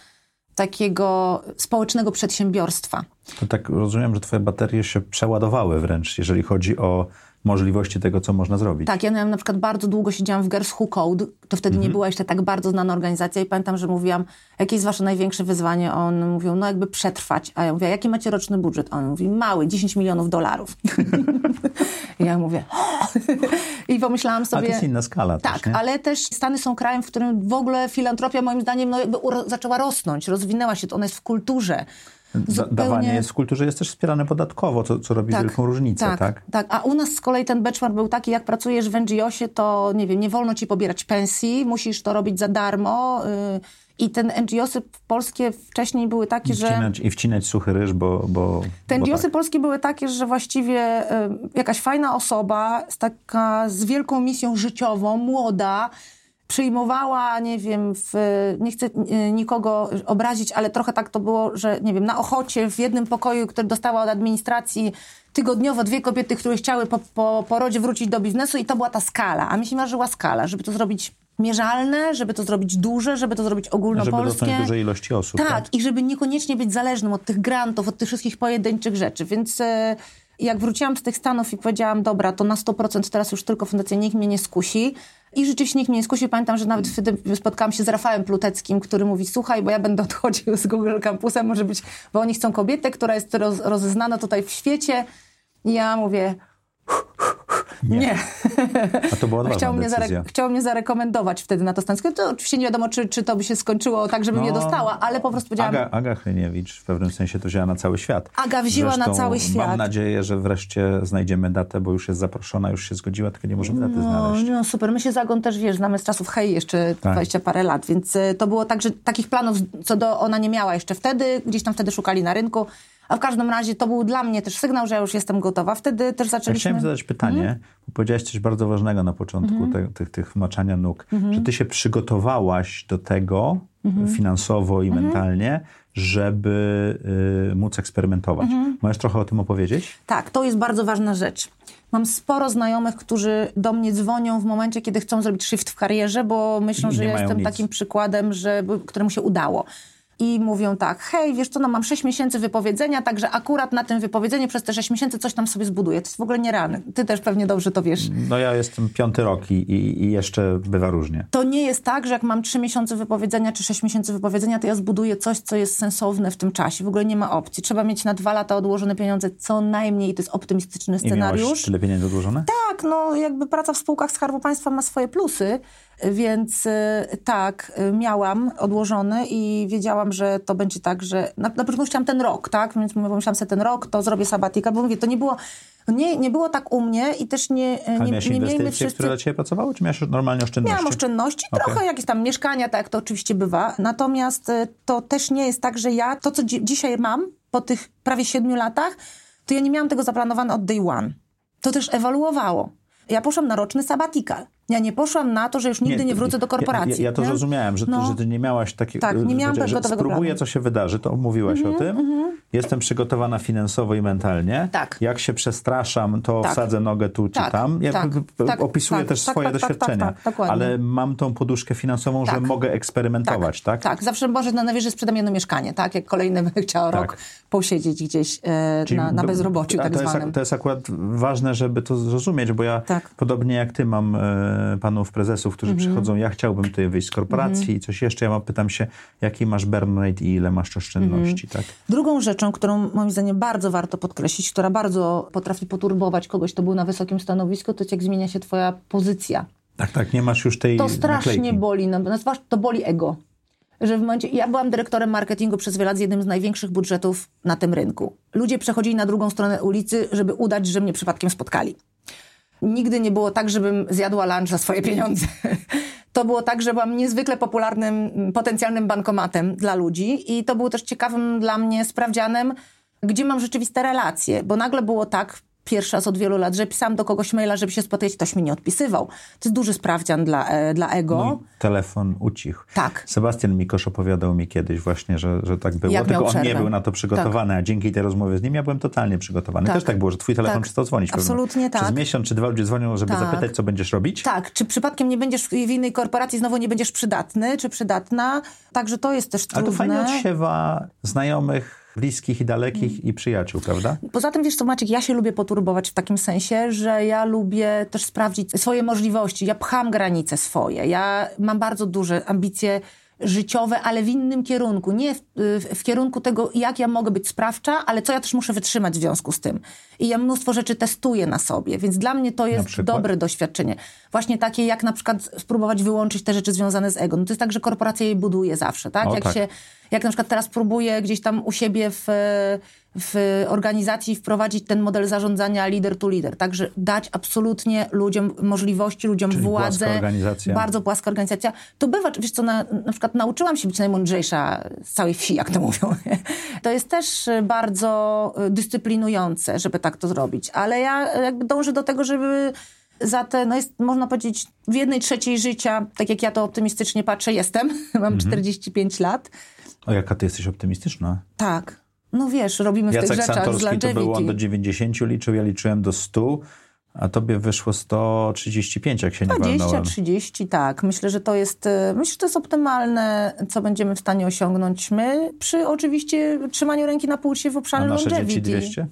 takiego społecznego przedsiębiorstwa. To tak rozumiem, że twoje baterie się przeładowały wręcz, jeżeli chodzi o możliwości tego, co można zrobić. Tak, ja miałam na przykład bardzo długo siedziałam w Girls Who Code, to wtedy nie była jeszcze tak bardzo znana organizacja i pamiętam, że mówiłam, jakie jest wasze największe wyzwanie? A On mówił, no jakby przetrwać. A ja mówię, jaki macie roczny budżet? A On mówi, mały, 10 milionów dolarów. [LAUGHS] I ja mówię, [LAUGHS] i pomyślałam A sobie... to jest inna skala Tak, też, ale też Stany są krajem, w którym w ogóle filantropia moim zdaniem no jakby zaczęła rosnąć, rozwinęła się, to ona jest w kulturze. Da- Dawanie jest w kulturze jest też wspierane podatkowo, co, co robi wielką różnicę, tak? tak, tak. A u nas z kolei ten benchmark był taki, jak pracujesz w NGO-sie, to nie wiem, nie wolno ci pobierać pensji, musisz to robić za darmo. Yy, I ten NGO-sy polskie wcześniej były takie, I że... wcinać, I wcinać suchy ryż, bo... bo Te NGO-sy tak. polskie były takie, że właściwie y, jakaś fajna osoba, z taka z wielką misją życiową, młoda, przyjmowała, nie wiem, w, nie chcę y, nikogo obrazić, ale trochę tak to było, że nie wiem, na Ochocie w jednym pokoju, który dostała od administracji tygodniowo dwie kobiety, które chciały po, po porodzie wrócić do biznesu i to była ta skala. A mi się marzyła skala, żeby to zrobić mierzalne, żeby to zrobić duże, żeby to zrobić Żeby ogólnopolskie. dotknąć dużej ilości osób, Tak, tak? i żeby niekoniecznie być zależnym od tych grantów, od tych wszystkich pojedynczych rzeczy. Więc e, jak wróciłam z tych Stanów i powiedziałam, dobra, to na 100% teraz już tylko fundacja nikt mnie nie skusi. I rzeczywiście nikt mnie nie skusił. Pamiętam, że nawet wtedy spotkałam się z Rafałem Pluteckim, który mówi, słuchaj, bo ja będę odchodził z Google Campusa, może być, bo oni chcą kobietę, która jest roz, rozeznana tutaj w świecie. I ja mówię, nie. A to była Chciał mnie, zare- chciał mnie zarekomendować wtedy na to stanowisko. To oczywiście nie wiadomo, czy, czy to by się skończyło tak, żebym nie No, dostała, ale po prostu powiedziałam, Aga, Aga Hryniewicz w pewnym sensie to wzięła na cały świat. Aga wzięła na Zresztą cały świat. Mam nadzieję, że wreszcie znajdziemy datę, bo już jest zaproszona, już się zgodziła, tylko nie możemy daty No, znaleźć. no super. My się z Agą też, wiesz, znamy z czasów hej, jeszcze Tak. 20 parę lat, więc y, to było tak, że takich planów co do ona nie miała jeszcze wtedy, gdzieś tam wtedy szukali na rynku, a w każdym razie to był dla mnie też sygnał, że ja już jestem gotowa. Wtedy też Ja zaczęliśmy... chciałem zadać pytanie, Mhm. bo powiedziałaś coś bardzo ważnego na początku te, tych, tych maczania nóg, Mhm. że ty się przygotowałaś do tego finansowo i Mhm. mentalnie, żeby y, móc eksperymentować. Mhm. Możesz trochę o tym opowiedzieć? Tak, to jest bardzo ważna rzecz. Mam sporo znajomych, którzy do mnie dzwonią w momencie, kiedy chcą zrobić shift w karierze, bo myślą, I że ja jestem nic. takim przykładem, że, któremu się udało. I mówią tak, hej, wiesz co, no mam 6 miesięcy wypowiedzenia, także akurat na tym wypowiedzeniu przez te 6 miesięcy coś tam sobie zbuduję. To jest w ogóle nierealne. Ty też pewnie dobrze to wiesz. No ja jestem piąty rok i, i, i jeszcze bywa różnie. To nie jest tak, że jak mam 3 miesiące wypowiedzenia czy 6 miesięcy wypowiedzenia, to ja zbuduję coś, co jest sensowne w tym czasie. W ogóle nie ma opcji. Trzeba mieć na dwa lata odłożone pieniądze co najmniej. To jest optymistyczny I scenariusz. miałaś tyle pieniędzy odłożone? Tak, no jakby praca w spółkach Skarbu Państwa ma swoje plusy, więc y, tak, y, miałam odłożone i wiedziałam, że to będzie tak, że na, na początku chciałam ten rok, tak, więc pomyślałam sobie ten rok, to zrobię sabatika, bo mówię, to nie było, nie, nie było tak u mnie i też nie, nie, nie inwestycje, wszyscy... które dla Ciebie pracowały, czy miałaś normalnie oszczędności? Miałam oszczędności, Okej. trochę jakieś tam mieszkania, tak jak to oczywiście bywa. Natomiast y, to też nie jest tak, że ja to, co dzi- dzisiaj mam po tych prawie siedmiu latach, to ja nie miałam tego zaplanowane od day one. To też ewoluowało. Ja poszłam na roczny sabbatical. Ja nie poszłam na to, że już nigdy nie, to- wrócę do korporacji. Ja, ja, to nie? zrozumiałem, że, No. że ty nie miałaś takiego. Tak, nie miałam że, spróbuję, planu. co się wydarzy, to mówiłaś o tym. Jestem przygotowana finansowo i mentalnie. Tak. Jak się przestraszam, to Tak. wsadzę nogę tu czy Tak, tam. Ja tak, p- tak, opisuję tak, też tak, swoje tak, tak, doświadczenia, tak, tak, ale mam tą poduszkę finansową, że Tak. mogę eksperymentować, tak? Tak, zawsze może na najwyżej sprzedam jedno mieszkanie, tak? Jak kolejne [LAUGHS] będę chciała Tak. rok posiedzieć gdzieś e, na, na bezrobociu tak to jest, zwanym. ak- to jest akurat ważne, żeby to zrozumieć, bo ja Tak. podobnie jak ty mam e, panów prezesów, którzy Mhm. przychodzą, ja chciałbym tutaj wyjść z korporacji i coś jeszcze, ja pytam się, jaki masz burn rate i ile masz oszczędności, Mhm. tak? Drugą rzeczą, którą moim zdaniem bardzo warto podkreślić, która bardzo potrafi poturbować kogoś, kto był na wysokim stanowisku, to jest jak zmienia się twoja pozycja. Tak, tak, nie masz już tej To strasznie naklejki. boli, no, no, to boli ego. Że w momencie, ja byłam dyrektorem marketingu przez wiele lat z jednym z największych budżetów na tym rynku. Ludzie przechodzili na drugą stronę ulicy, żeby udać, że mnie przypadkiem spotkali. Nigdy nie było tak, żebym zjadła lunch za swoje pieniądze. [LAUGHS] To było tak, że byłam niezwykle popularnym, mm, potencjalnym bankomatem dla ludzi i to było też ciekawym dla mnie sprawdzianem, gdzie mam rzeczywiste relacje, bo nagle było tak, pierwszy raz od wielu lat, że pisałam do kogoś maila, żeby się spotkać, ktoś mi nie odpisywał. To jest duży sprawdzian dla, e, dla ego. Mój telefon ucichł. Tak. Sebastian Mikosz opowiadał mi kiedyś właśnie, że, że tak było, Jak tylko on nie był na to przygotowany, a dzięki tej rozmowie z nim ja byłem totalnie przygotowany. Tak. Też tak było, że twój telefon Tak. przestał dzwonić. Absolutnie. Przez tak. miesiąc czy dwa ludzie dzwonią, żeby Tak. zapytać, co będziesz robić. Tak, czy przypadkiem nie będziesz w innej korporacji, znowu nie będziesz przydatny, czy przydatna. Także to jest też Ale trudne. to fajnie odsiewa znajomych, bliskich i dalekich i przyjaciół, prawda? Poza tym, wiesz co, Maciek, ja się lubię poturbować w takim sensie, że ja lubię też sprawdzić swoje możliwości. Ja pcham granice swoje. Ja mam bardzo duże ambicje życiowe, ale w innym kierunku. Nie w, w, w kierunku tego, jak ja mogę być sprawcza, ale co ja też muszę wytrzymać w związku z tym. I ja mnóstwo rzeczy testuję na sobie, więc dla mnie to jest dobre doświadczenie. Właśnie takie, jak na przykład spróbować wyłączyć te rzeczy związane z ego. No to jest tak, że korporacja je buduje zawsze, tak? O, jak tak. się jak na przykład teraz próbuję gdzieś tam u siebie w, w organizacji wprowadzić ten model zarządzania leader to leader, także dać absolutnie ludziom możliwości, ludziom Czyli władzę. płaska organizacja. Bardzo płaska organizacja. To bywa, wiesz co, na, na przykład nauczyłam się być najmądrzejsza z całej wsi, jak to mówią. To jest też bardzo dyscyplinujące, żeby tak to zrobić, ale ja jakby dążę do tego, żeby za te, no jest, można powiedzieć, w jednej trzeciej życia, tak jak ja to optymistycznie patrzę, jestem, [LAUGHS] mam 45 lat, O, jaka ty jesteś optymistyczna. tak. No wiesz, robimy w tych Jacek rzeczach z Santorski to był on do longevity. 90 liczył, ja liczyłem do 100, a tobie wyszło 135, jak się nie 20, walnąłem. 30, tak. Myślę, że to jest, e, myślę, że to jest optymalne, co będziemy w stanie osiągnąć my, przy oczywiście trzymaniu ręki na pulsie w A obszarze nasze longevity. dzieci 200?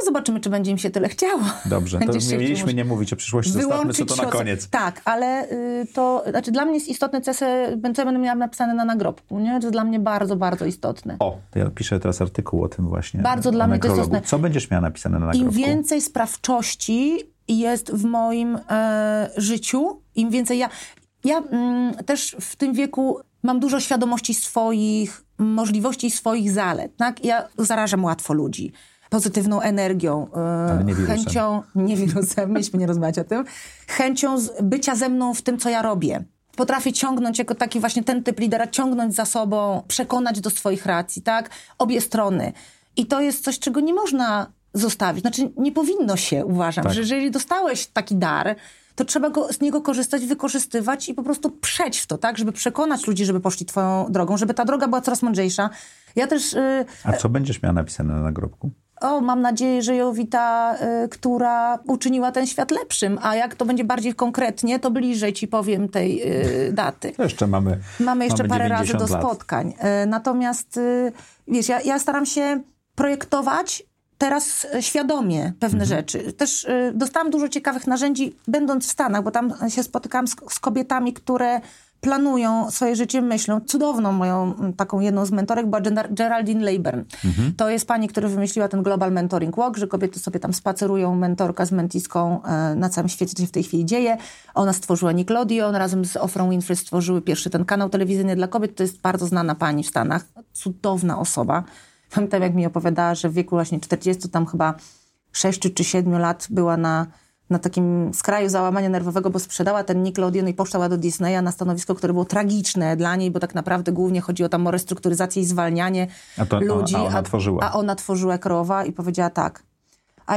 To zobaczymy, czy będzie im się tyle chciało. Dobrze, to nie mieliśmy nie mówić o przyszłości, zostawmy Wyłączyć co to na koniec. Tak, ale y, to, znaczy dla mnie jest istotne, co ja, sobie, co będę miała napisane na nagrobku, nie? To jest dla mnie bardzo, bardzo istotne. O, to ja piszę teraz artykuł o tym właśnie. Bardzo dla mnie to jest istotne. Co będziesz miała napisane na Im nagrobku? więcej sprawczości jest w moim e, życiu, im więcej ja. Ja mm, też w tym wieku mam dużo świadomości swoich możliwości i swoich zalet. Tak? Ja zarażam łatwo ludzi pozytywną energią, e, Ale nie wirusem. chęcią, nie wirusem, [LAUGHS] mieliśmy nie rozmawiać o tym, chęcią bycia ze mną w tym, co ja robię. Potrafię ciągnąć jako taki właśnie ten typ lidera, ciągnąć za sobą, przekonać do swoich racji, tak? Obie strony. I to jest coś, czego nie można zostawić. Znaczy, nie powinno się, uważam, Tak. że jeżeli dostałeś taki dar, to trzeba go, z niego korzystać, wykorzystywać i po prostu przeć w to, tak? Żeby przekonać ludzi, żeby poszli twoją drogą, żeby ta droga była coraz mądrzejsza. Ja też... y, A co będziesz miała napisane na nagrobku? O, mam nadzieję, że Jowita, y, która uczyniła ten świat lepszym, a jak to będzie bardziej konkretnie, to bliżej ci powiem tej y, daty. Jeszcze mamy Mamy jeszcze mamy parę razy 90 do lat. spotkań. Y, natomiast, y, wiesz, ja, ja staram się projektować teraz y, świadomie pewne Mhm. rzeczy. Też y, dostałam dużo ciekawych narzędzi, będąc w Stanach, bo tam się spotykałam z, z kobietami, które planują swoje życie myślą. Cudowną moją taką jedną z mentorek była Geraldine Leyburn. Mhm. To jest pani, która wymyśliła ten Global Mentoring Walk, że kobiety sobie tam spacerują mentorka z mentiską e, na całym świecie, co się w tej chwili dzieje. Ona stworzyła Nickelodeon, razem z Ofrą Winfrey stworzyły pierwszy ten kanał telewizyjny dla kobiet. To jest bardzo znana pani w Stanach. Cudowna osoba. Pamiętam, jak mi opowiadała, że w wieku właśnie 40, tam chyba 6 czy 7 lat była na, na takim skraju załamania nerwowego, bo sprzedała ten Nickelodeon i poszła do Disneya na stanowisko, które było tragiczne dla niej, bo tak naprawdę głównie chodziło tam o restrukturyzację i zwalnianie A to- a- ludzi. a ona tworzyła. A ona tworzyła krowa i powiedziała tak.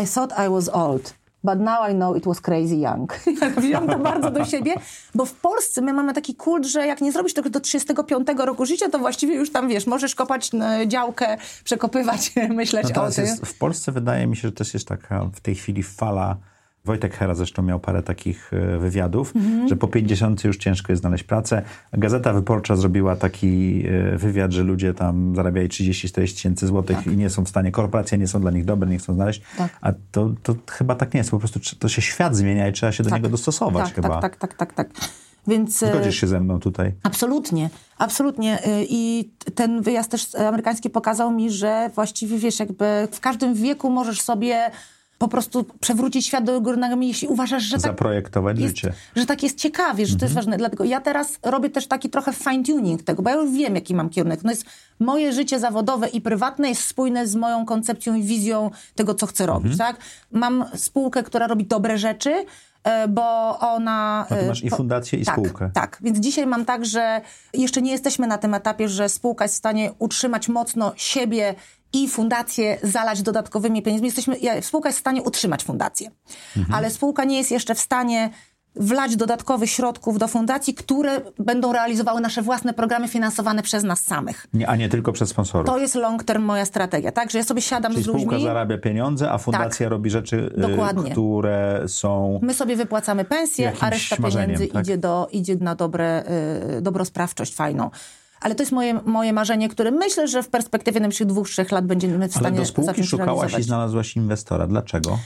I thought I was old. But now I know it was crazy young. [LAUGHS] Wziąłem to bardzo do siebie, bo w Polsce my mamy taki kult, że jak nie zrobisz tego do 35 roku życia, to właściwie już tam, wiesz, możesz kopać e, działkę, przekopywać, [LAUGHS] myśleć No o tym. jest, w Polsce wydaje mi się, że też jest taka w tej chwili fala. Wojtek Hera zresztą miał parę takich e, wywiadów, Mhm. że po 50 już ciężko jest znaleźć pracę. Gazeta Wyborcza zrobiła taki e, wywiad, że ludzie tam zarabiali 30-40 tysięcy złotych i nie są w stanie, korporacje nie są dla nich dobre, nie chcą znaleźć. Tak. A to, to chyba tak nie jest. Po prostu to się świat zmienia i trzeba się do niego dostosować tak, chyba. Tak, tak, tak, tak, tak. Więc... e, Zgodzisz się ze mną tutaj? Absolutnie, absolutnie. I ten wyjazd też amerykański pokazał mi, że właściwie wiesz, jakby w każdym wieku możesz sobie po prostu przewrócić świat do góry nogami, jeśli uważasz, że tak Zaprojektować jest, życie. że tak jest ciekawie, że to jest ważne. Dlatego ja teraz robię też taki trochę fine-tuning tego, bo ja już wiem, jaki mam kierunek. No jest moje życie zawodowe i prywatne jest spójne z moją koncepcją i wizją tego, co chcę robić, tak? Mam spółkę, która robi dobre rzeczy, e, bo ona... No masz i fundację, i tak, spółkę. Tak, więc dzisiaj mam tak, że jeszcze nie jesteśmy na tym etapie, że spółka jest w stanie utrzymać mocno siebie i fundację zalać dodatkowymi pieniędzmi. Jesteśmy, spółka jest w stanie utrzymać fundację, Mhm. ale spółka nie jest jeszcze w stanie wlać dodatkowych środków do fundacji, które będą realizowały nasze własne programy finansowane przez nas samych. Nie, a nie tylko przez sponsorów. To jest long term moja strategia, tak? Że ja sobie siadam Czyli z ludźmi, spółka zarabia pieniądze, a fundacja robi rzeczy, y, Dokładnie. które są... my sobie wypłacamy pensję, a reszta pieniędzy tak? idzie, do, idzie na dobre, y, dobrosprawczość fajną. Ale to jest moje, moje marzenie, które myślę, że w perspektywie najbliższych dwóch, trzech lat będziemy w Ale stanie do spółki szukałaś i realizować. znalazłaś inwestora. Dlaczego?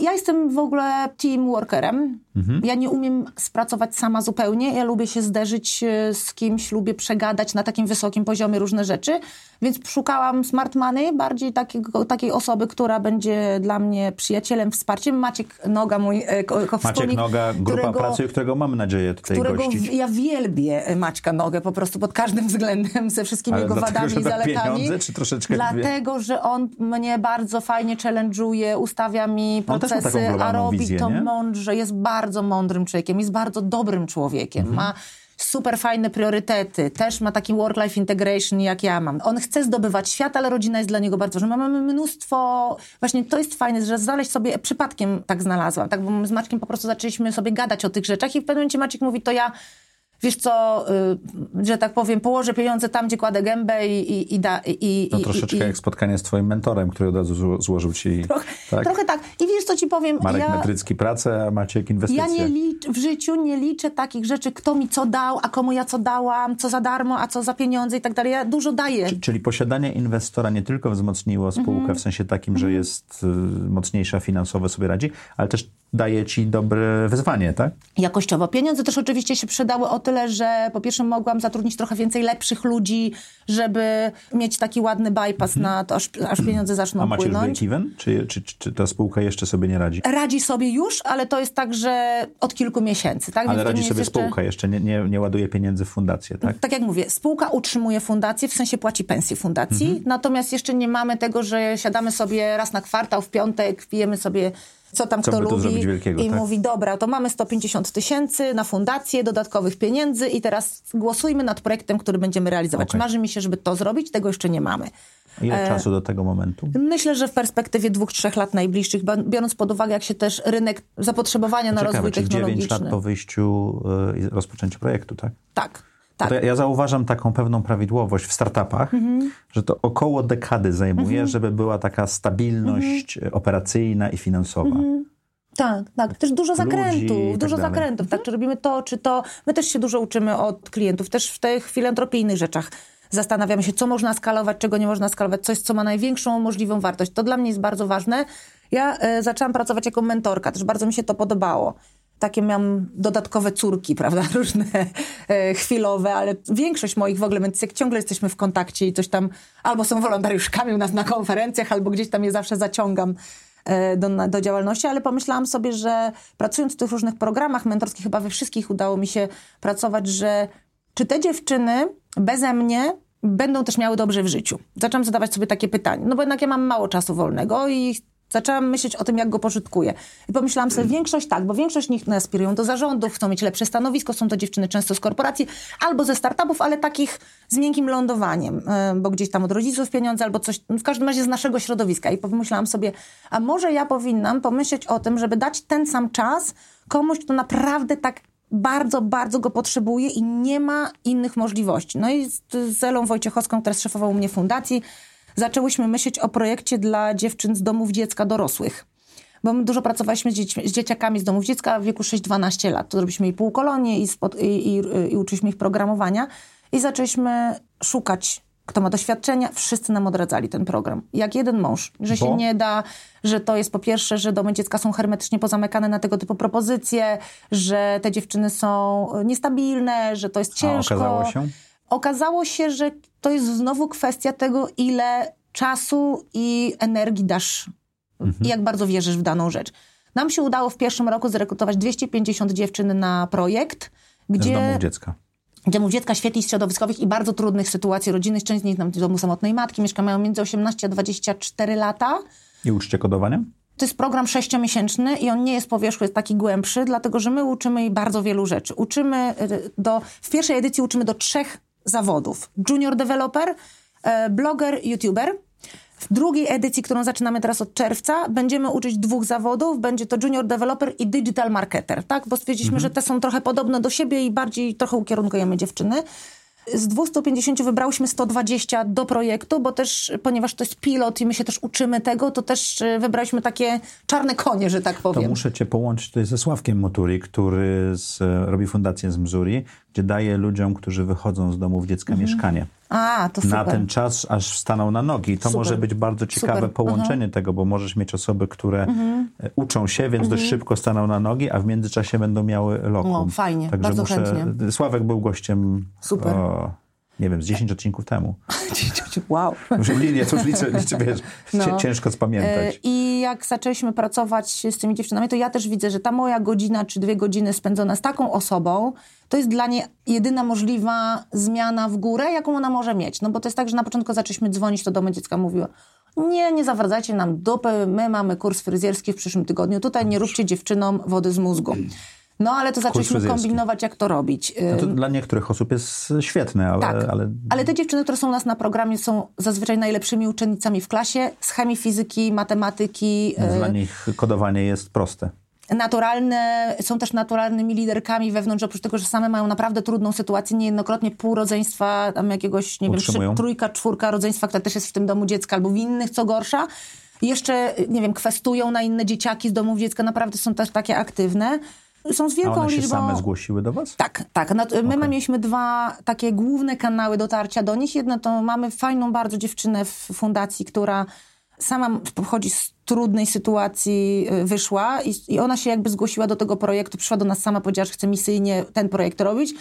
Ja jestem w ogóle team workerem. Mhm. Ja nie umiem spracować sama zupełnie. Ja lubię się zderzyć e, z kimś, lubię przegadać na takim wysokim poziomie różne rzeczy. Więc szukałam smart money, bardziej takiego, takiej osoby, która będzie dla mnie przyjacielem, wsparciem. Maciek Noga, mój e, ko, Maciek Noga, grupa którego- pracy, którego mamy nadzieję tutaj którego gościć. w- ja wielbię e, Maćka Nogę po prostu pod każdym względem, ze wszystkimi Ale jego dlatego, wadami i da zaletami. pieniądze, czy troszeczkę Dlatego, że on mnie bardzo fajnie challenge'uje, ustawia mi taką procesy, a robi wizję, to nie? mądrze, jest bardzo mądrym człowiekiem, jest bardzo dobrym człowiekiem, Mhm. ma super fajne priorytety, też ma taki work-life integration jak ja mam. On chce zdobywać świat, ale rodzina jest dla niego bardzo ważna. Mamy mnóstwo, właśnie to jest fajne, że znaleźć sobie, przypadkiem tak znalazłam, tak, bo my z Maćkiem po prostu zaczęliśmy sobie gadać o tych rzeczach i w pewnym momencie Maciek mówi, to ja wiesz co, y, że tak powiem, położę pieniądze tam, gdzie kładę gębę i... i, i, da, i, To i, troszeczkę i, jak spotkanie z twoim mentorem, który od razu zło- złożył ci... Trochę tak? trochę tak. I wiesz, co ci powiem? Marek ja, Metrycki pracę, a Maciek inwestycje. ja nie licz, w życiu nie liczę takich rzeczy, kto mi co dał, a komu ja co dałam, co za darmo, a co za pieniądze i tak dalej. Ja dużo daję. Czyli posiadanie inwestora nie tylko wzmocniło spółkę Mhm. w sensie takim, że jest y, mocniejsza finansowo, sobie radzi, ale też daje ci dobre wyzwanie, tak? jakościowo. Pieniądze też oczywiście się przydały o tyle, że po pierwsze mogłam zatrudnić trochę więcej lepszych ludzi, żeby mieć taki ładny bypass na to, aż, aż pieniądze zaczną. A macie już płynąć. break-even? Czy, czy, czy, ta spółka jeszcze sobie nie radzi? Radzi sobie już, ale to jest tak, że od kilku miesięcy. Tak? Ale Więc radzi sobie jeszcze... spółka, jeszcze nie, nie, nie ładuje pieniędzy w fundację, tak? tak jak mówię, spółka utrzymuje fundację, w sensie płaci pensję fundacji, Mhm. natomiast jeszcze nie mamy tego, że siadamy sobie raz na kwartał, w piątek, pijemy sobie co tam Co kto lubi i tak? mówi, dobra, to mamy 150 tysięcy na fundację, dodatkowych pieniędzy i teraz głosujmy nad projektem, który będziemy realizować. Okej. Marzy mi się, żeby to zrobić, tego jeszcze nie mamy. Ile E, czasu do tego momentu? Myślę, że w perspektywie dwóch, trzech lat najbliższych, biorąc pod uwagę, jak się też rynek zapotrzebowania na Ciekawe, rozwój czy 9 technologiczny. lat po wyjściu y, i rozpoczęciu projektu, tak? Tak. Tak. Ja, ja zauważam taką pewną prawidłowość w startupach, że to około dekady zajmuje, żeby była taka stabilność e, operacyjna i finansowa. Tak, tak. Też dużo zakrętów, tak dużo dalej. zakrętów, tak? Czy robimy to, czy to. My też się dużo uczymy od klientów, też w tych filantropijnych rzeczach. Zastanawiamy się, co można skalować, czego nie można skalować, coś, co ma największą możliwą wartość. To dla mnie jest bardzo ważne. Ja e, zaczęłam pracować jako mentorka, też bardzo mi się to podobało. Takie miałam dodatkowe córki, [LAUGHS] prawda, różne e, chwilowe, ale większość moich w ogóle, więc jak ciągle jesteśmy w kontakcie i coś tam, albo są wolontariuszkami u nas na konferencjach, albo gdzieś tam je zawsze zaciągam e, do, do działalności, ale pomyślałam sobie, że pracując w tych różnych programach mentorskich, chyba we wszystkich udało mi się pracować, że czy te dziewczyny beze mnie będą też miały dobrze w życiu? Zaczęłam zadawać sobie takie pytanie, no bo jednak ja mam mało czasu wolnego i zaczęłam myśleć o tym, jak go pożytkuję. I pomyślałam sobie, większość tak, bo większość nich aspirują do zarządów, chcą mieć lepsze stanowisko, są to dziewczyny często z korporacji albo ze startupów, ale takich z miękkim lądowaniem, e, bo gdzieś tam od rodziców pieniądze albo coś, w każdym razie z naszego środowiska. I pomyślałam sobie, a może ja powinnam pomyśleć o tym, żeby dać ten sam czas komuś, kto naprawdę tak bardzo, bardzo go potrzebuje i nie ma innych możliwości. No i z, Elą Wojciechowską, która jest szefową u mnie fundacji, zaczęłyśmy myśleć o projekcie dla dziewczyn z domów dziecka dorosłych. Bo my dużo pracowaliśmy z, dziećmi, z dzieciakami z domów dziecka w wieku 6-12 lat. To zrobiliśmy i półkolonie i, spod, i, i, i uczyliśmy ich programowania. I zaczęliśmy szukać, kto ma doświadczenia. Wszyscy nam odradzali ten program. Jak jeden mąż. Że Bo? się nie da, że to jest po pierwsze, że domy dziecka są hermetycznie pozamykane na tego typu propozycje, że te dziewczyny są niestabilne, że to jest A ciężko. okazało się? Okazało się, że to jest znowu kwestia tego, ile czasu i energii dasz i jak bardzo wierzysz w daną rzecz. Nam się udało w pierwszym roku zrekrutować 250 dziewczyn na projekt, Z gdzie domu dziecka. domów dziecka świetli środowiskowych i bardzo trudnych sytuacji rodzinnych. Część z nich nam w domu samotnej matki mieszka, mają między 18 a 24 lata. I uczcie kodowaniem? To jest program sześciomiesięczny i on nie jest po wierzchu, jest taki głębszy, dlatego że my uczymy jej bardzo wielu rzeczy. Uczymy y, do, w pierwszej edycji uczymy do trzech zawodów. Junior developer, e, bloger, youtuber. W drugiej edycji, którą zaczynamy teraz od czerwca, będziemy uczyć dwóch zawodów. Będzie to junior developer i digital marketer, tak? Bo stwierdziliśmy, że te są trochę podobne do siebie i bardziej trochę ukierunkujemy dziewczyny. Z 250 wybrałyśmy 120 do projektu, bo też, ponieważ to jest pilot i my się też uczymy tego, to też e, wybraliśmy takie czarne konie, że tak To powiem. muszę cię połączyć tutaj ze Sławkiem Moturi, który z, robi fundację z Missouri, gdzie daje ludziom, którzy wychodzą z domów dziecka Mhm. mieszkanie. A, to super. Na ten czas, aż staną na nogi. To Super. może być bardzo ciekawe Super. Mhm. połączenie tego, bo możesz mieć osoby, które e, uczą się, więc dość szybko staną na nogi, a w międzyczasie będą miały lokum. O, fajnie, Także bardzo muszę... chętnie. Sławek był gościem Super. O, nie wiem, z 10 odcinków temu. [LAUGHS] Wow. Już linię, to już liczę, liczę wiesz, No. ciężko E, spamiętać. I jak zaczęliśmy pracować z tymi dziewczynami, to ja też widzę, że ta moja godzina czy dwie godziny spędzona z taką osobą, to jest dla niej jedyna możliwa zmiana w górę, jaką ona może mieć. No bo to jest tak, że na początku zaczęliśmy dzwonić, to domy dziecka mówiło, nie, nie zawracajcie nam dupy, my mamy kurs fryzjerski w przyszłym tygodniu, tutaj nie róbcie dziewczynom wody z mózgu. No ale to zaczęliśmy kombinować, jak to robić. No to dla niektórych osób jest świetne, ale, Tak, ale ale te dziewczyny, które są u nas na programie, są zazwyczaj najlepszymi uczennicami w klasie z chemii, fizyki, matematyki. e, dla nich kodowanie jest proste. naturalne, są też naturalnymi liderkami wewnątrz, oprócz tego, że same mają naprawdę trudną sytuację, niejednokrotnie pół rodzeństwa, tam jakiegoś, nie wiem, trzy, Utrzymują. trójka, czwórka rodzeństwa, które też jest w tym domu dziecka albo w innych, co gorsza. Jeszcze, nie wiem, kwestują na inne dzieciaki z domów dziecka, naprawdę są też takie aktywne. Są z A wielką one się liczbą... same zgłosiły do was? Tak, tak. No, my mieliśmy dwa takie główne kanały dotarcia do nich. Jedno to mamy fajną bardzo dziewczynę w fundacji, która sama pochodzi z trudnej sytuacji, y, wyszła i, i ona się jakby zgłosiła do tego projektu, przyszła do nas sama, powiedziała, że chce misyjnie ten projekt robić.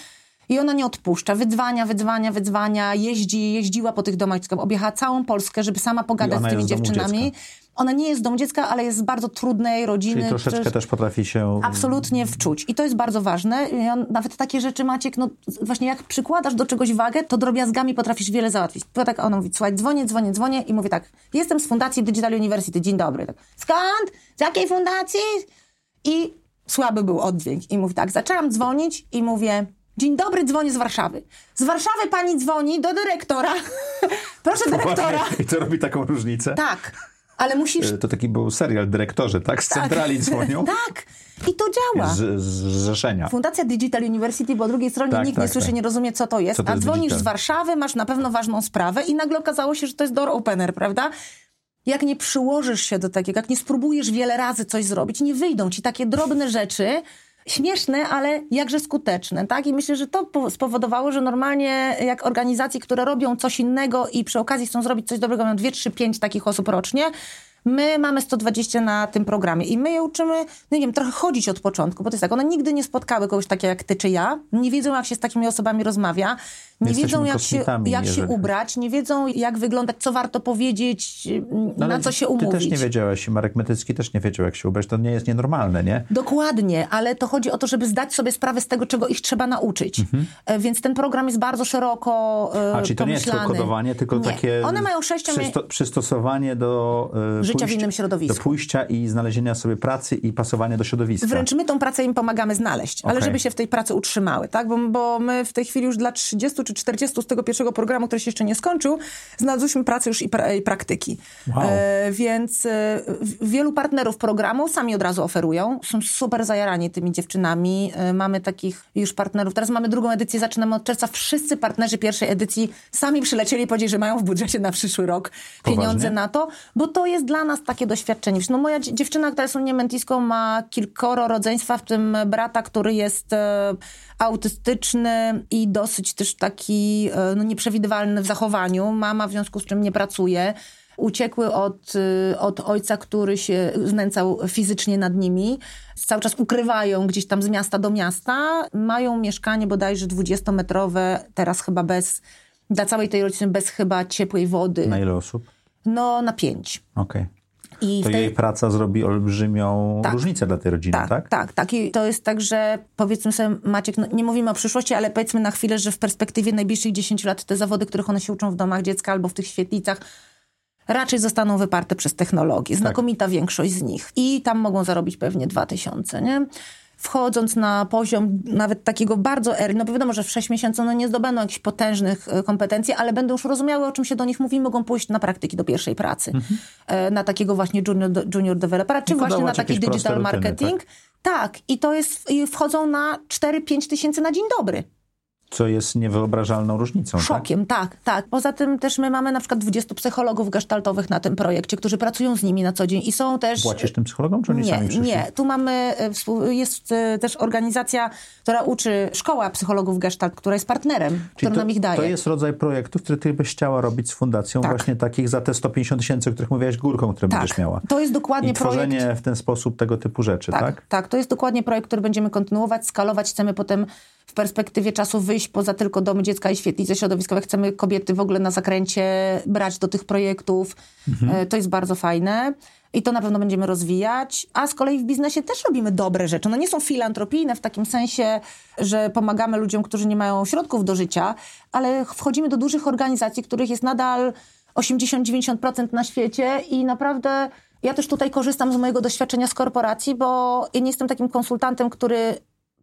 I ona nie odpuszcza, wydzwania, wydzwania, wydzwania, jeździ, jeździła po tych domach dziecka, objechała całą Polskę, żeby sama pogadać z tymi dziewczynami. Ona nie jest z domu dziecka, ale jest z bardzo trudnej rodziny. Czyli troszeczkę przecież- też potrafi się... Absolutnie wczuć. I to jest bardzo ważne. Nawet takie rzeczy, Maciek, no właśnie jak przykładasz do czegoś wagę, to drobiazgami potrafisz wiele załatwić. To tak ona mówi, słuchaj, dzwonię, dzwonię, dzwonię i mówię tak, jestem z Fundacji Digital University, dzień dobry. Tak, Skąd? Z jakiej fundacji? I słaby był oddźwięk. I mówi tak, zaczęłam dzwonić i mówię, dzień dobry, dzwonię z Warszawy. Z Warszawy pani dzwoni do dyrektora. [LAUGHS] Proszę dyrektora. I to robi taką różnicę? Tak. Ale musisz... To taki był serial dyrektorzy, tak? Z centrali dzwonią. [LAUGHS] tak. I to działa. Z, z zrzeszenia. Fundacja Digital University, bo po drugiej stronie Tak, nikt tak, nie słyszy, tak. nie rozumie, co to jest. Co to a jest dzwonisz digital? z Warszawy, masz na pewno ważną sprawę i nagle okazało się, że to jest door opener, prawda? Jak nie przyłożysz się do takiego, jak nie spróbujesz wiele razy coś zrobić, nie wyjdą ci takie drobne rzeczy, śmieszne, ale jakże skuteczne, tak? I myślę, że to po- spowodowało, że normalnie jak organizacje, które robią coś innego i przy okazji chcą zrobić coś dobrego, mają 2, 3, 5 takich osób rocznie, My mamy 120 na tym programie i my je uczymy, no nie wiem, trochę chodzić od początku, bo to jest tak, one nigdy nie spotkały kogoś takiego jak ty czy ja, nie wiedzą jak się z takimi osobami rozmawia, nie wiedzą jak się, jak się ubrać, nie wiedzą jak wyglądać, co warto powiedzieć, No, na ale co się Ty umówić. też nie wiedziałeś, i Marek Metycki też nie wiedział, jak się ubrać. To nie jest nienormalne, nie? Dokładnie, ale to chodzi o to, żeby zdać sobie sprawę z tego, czego ich trzeba nauczyć. E, Więc ten program jest bardzo szeroko e, Mhm. A, czyli to nie jest pomyślany. tylko kodowanie, tylko Nie. takie One mają przysto- przystosowanie do e, Życia w innym środowisku. Do pójścia i znalezienia sobie pracy i pasowania do środowiska. Wręcz my tą pracę im pomagamy znaleźć, ale Okej. żeby się w tej pracy utrzymały, tak? Bo, bo my w tej chwili już dla 30 czy 40 z tego pierwszego programu, który się jeszcze nie skończył, znalazłyśmy pracę już i, pra, i praktyki. Wow. E, więc e, wielu partnerów programu sami od razu oferują. Są super zajarani tymi dziewczynami. E, mamy takich już partnerów. Teraz mamy drugą edycję, zaczynamy od czerwca. Wszyscy partnerzy pierwszej edycji sami przylecieli i powiedzieli, że mają w budżecie na przyszły rok pieniądze Poważnie? na to, bo to jest dla nas takie doświadczenie. No moja dzie- dziewczyna, która jest u mnie mentiską, ma kilkoro rodzeństwa, w tym brata, który jest e, autystyczny i dosyć też taki e, no, nieprzewidywalny w zachowaniu. Mama w związku z czym nie pracuje. Uciekły od, y, od ojca, który się znęcał fizycznie nad nimi. Cały czas ukrywają gdzieś tam z miasta do miasta. Mają mieszkanie bodajże 20-metrowe, teraz chyba bez, dla całej tej rodziny bez chyba ciepłej wody. Na ile osób? No na pięć. Okej. I To tej- jej praca zrobi olbrzymią Tak. różnicę dla tej rodziny, tak? tak, tak, tak. I to jest tak, że powiedzmy sobie, Maciek, no, nie mówimy o przyszłości, ale powiedzmy na chwilę, że w perspektywie najbliższych 10 lat te zawody, których one się uczą w domach dziecka albo w tych świetlicach, raczej zostaną wyparte przez technologię. Znakomita większość z nich. I tam mogą zarobić pewnie 2000, nie? Wchodząc na poziom nawet takiego bardzo early, no bo wiadomo, że w 6 miesięcy one nie zdobędą jakichś potężnych e, kompetencji, ale będą już rozumiały, o czym się do nich mówi, mogą pójść na praktyki do pierwszej pracy. E, Na takiego właśnie junior, junior developera, czy I właśnie na taki digital rutyny, marketing. Tak, i to jest, i wchodzą na 4-5 tysięcy na dzień dobry. Co jest niewyobrażalną różnicą, tak? Szokiem, tak, tak. Poza tym też my mamy na przykład 20 psychologów gestaltowych na tym projekcie, którzy pracują z nimi na co dzień i są też... Płacisz tym psychologom, czy oni Nie, sami przyszli? nie. Tu mamy, e, jest e, też organizacja, która uczy, szkoła psychologów gestalt, która jest partnerem, Czyli który to, nam ich daje. to jest rodzaj projektów, który ty byś chciała robić z fundacją, Tak. właśnie takich za te 150 tysięcy, o których mówiłaś, górką, które Tak. będziesz miała. To jest dokładnie I tworzenie projekt- w ten sposób tego typu rzeczy, tak? Tak, tak, to jest dokładnie projekt, który będziemy kontynuować, skalować. Chcemy potem w perspektywie czasu wyjść poza tylko domy dziecka i świetlice środowiskowe. Chcemy kobiety w ogóle na zakręcie brać do tych projektów. E, To jest bardzo fajne. I to na pewno będziemy rozwijać. A z kolei w biznesie też robimy dobre rzeczy. No nie są filantropijne w takim sensie, że pomagamy ludziom, którzy nie mają środków do życia, ale wchodzimy do dużych organizacji, których jest nadal 80-90% na świecie i naprawdę ja też tutaj korzystam z mojego doświadczenia z korporacji, bo ja nie jestem takim konsultantem, który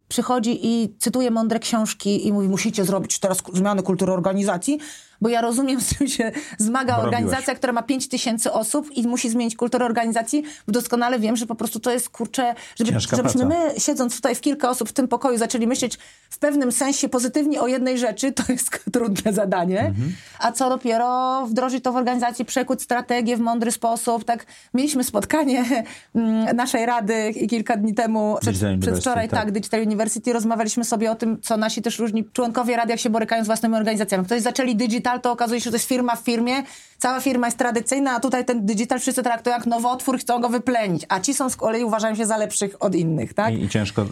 przychodzi i cytuje mądre książki i mówi, musicie zrobić teraz zmianę kultury organizacji, bo ja rozumiem, [LAUGHS] z czym się zmaga organizacja, która ma 5 tysięcy osób i musi zmienić kulturę organizacji, bo doskonale wiem, że po prostu to jest, kurczę, żeby, Ciężka żebyśmy praca. my, siedząc tutaj w kilka osób w tym pokoju, zaczęli myśleć w pewnym sensie pozytywnie o jednej rzeczy, to jest [LAUGHS] trudne zadanie, Mhm. a co dopiero wdrożyć to w organizacji, przekuć strategię w mądry sposób, tak, mieliśmy spotkanie [LAUGHS] mm, naszej rady kilka dni temu, przed, przedwczoraj, tak. tak, Digital University, rozmawialiśmy sobie o tym, co nasi też różni członkowie rady, jak się borykają z własnymi organizacjami. Ktoś zaczęli digital, to okazuje się, że to jest firma w firmie, cała firma jest tradycyjna, a tutaj ten digital wszyscy traktują jak nowotwór, chcą go wyplenić, a ci są z kolei uważają się za lepszych od innych, tak? I, I ciężko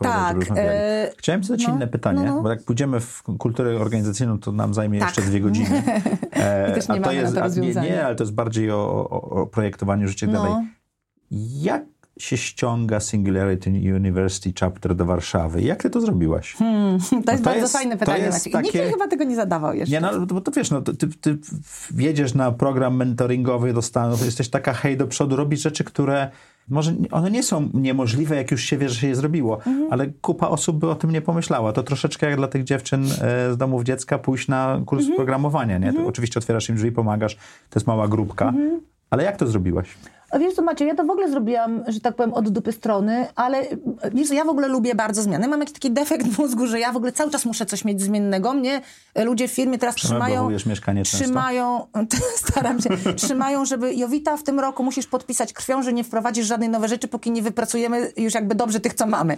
Tak, e, Chciałem zadać no, inne pytanie, no, no. bo jak pójdziemy w kulturę organizacyjną, to nam zajmie Tak. jeszcze dwie godziny. [LAUGHS] E, I też nie a to mamy na jest, to nie, nie, ale to jest bardziej o, o, o projektowaniu życia No. dalej. Jak się ściąga Singularity University Chapter do Warszawy? Jak ty to zrobiłaś? Hmm, [LAUGHS] To jest to bardzo jest- fajne to pytanie. Nikt takie- mi chyba tego nie zadawał jeszcze. Nie, no bo to wiesz, no, ty, ty wjedziesz na program mentoringowy do Stanów, jesteś taka hej do przodu, robisz rzeczy, które może one nie są niemożliwe, jak już się wie, że się je zrobiło, Mhm. ale kupa osób by o tym nie pomyślała. To troszeczkę jak dla tych dziewczyn e, z domów dziecka pójść na kurs Mhm. programowania, nie? To oczywiście otwierasz im drzwi, pomagasz, to jest mała grupka, Mhm. Ale jak to zrobiłaś? A wiesz co, Macie, ja to w ogóle zrobiłam, że tak powiem, od dupy strony, ale wiesz co, ja w ogóle lubię bardzo zmiany. Mam jakiś taki defekt w mózgu, że ja w ogóle cały czas muszę coś mieć zmiennego. Mnie ludzie w firmie teraz trzymają... mieszkanie często? Trzymają, [LAUGHS] staram się, trzymają, żeby Jowita w tym roku musisz podpisać krwią, że nie wprowadzisz żadnej nowej rzeczy, póki nie wypracujemy już jakby dobrze tych, co mamy.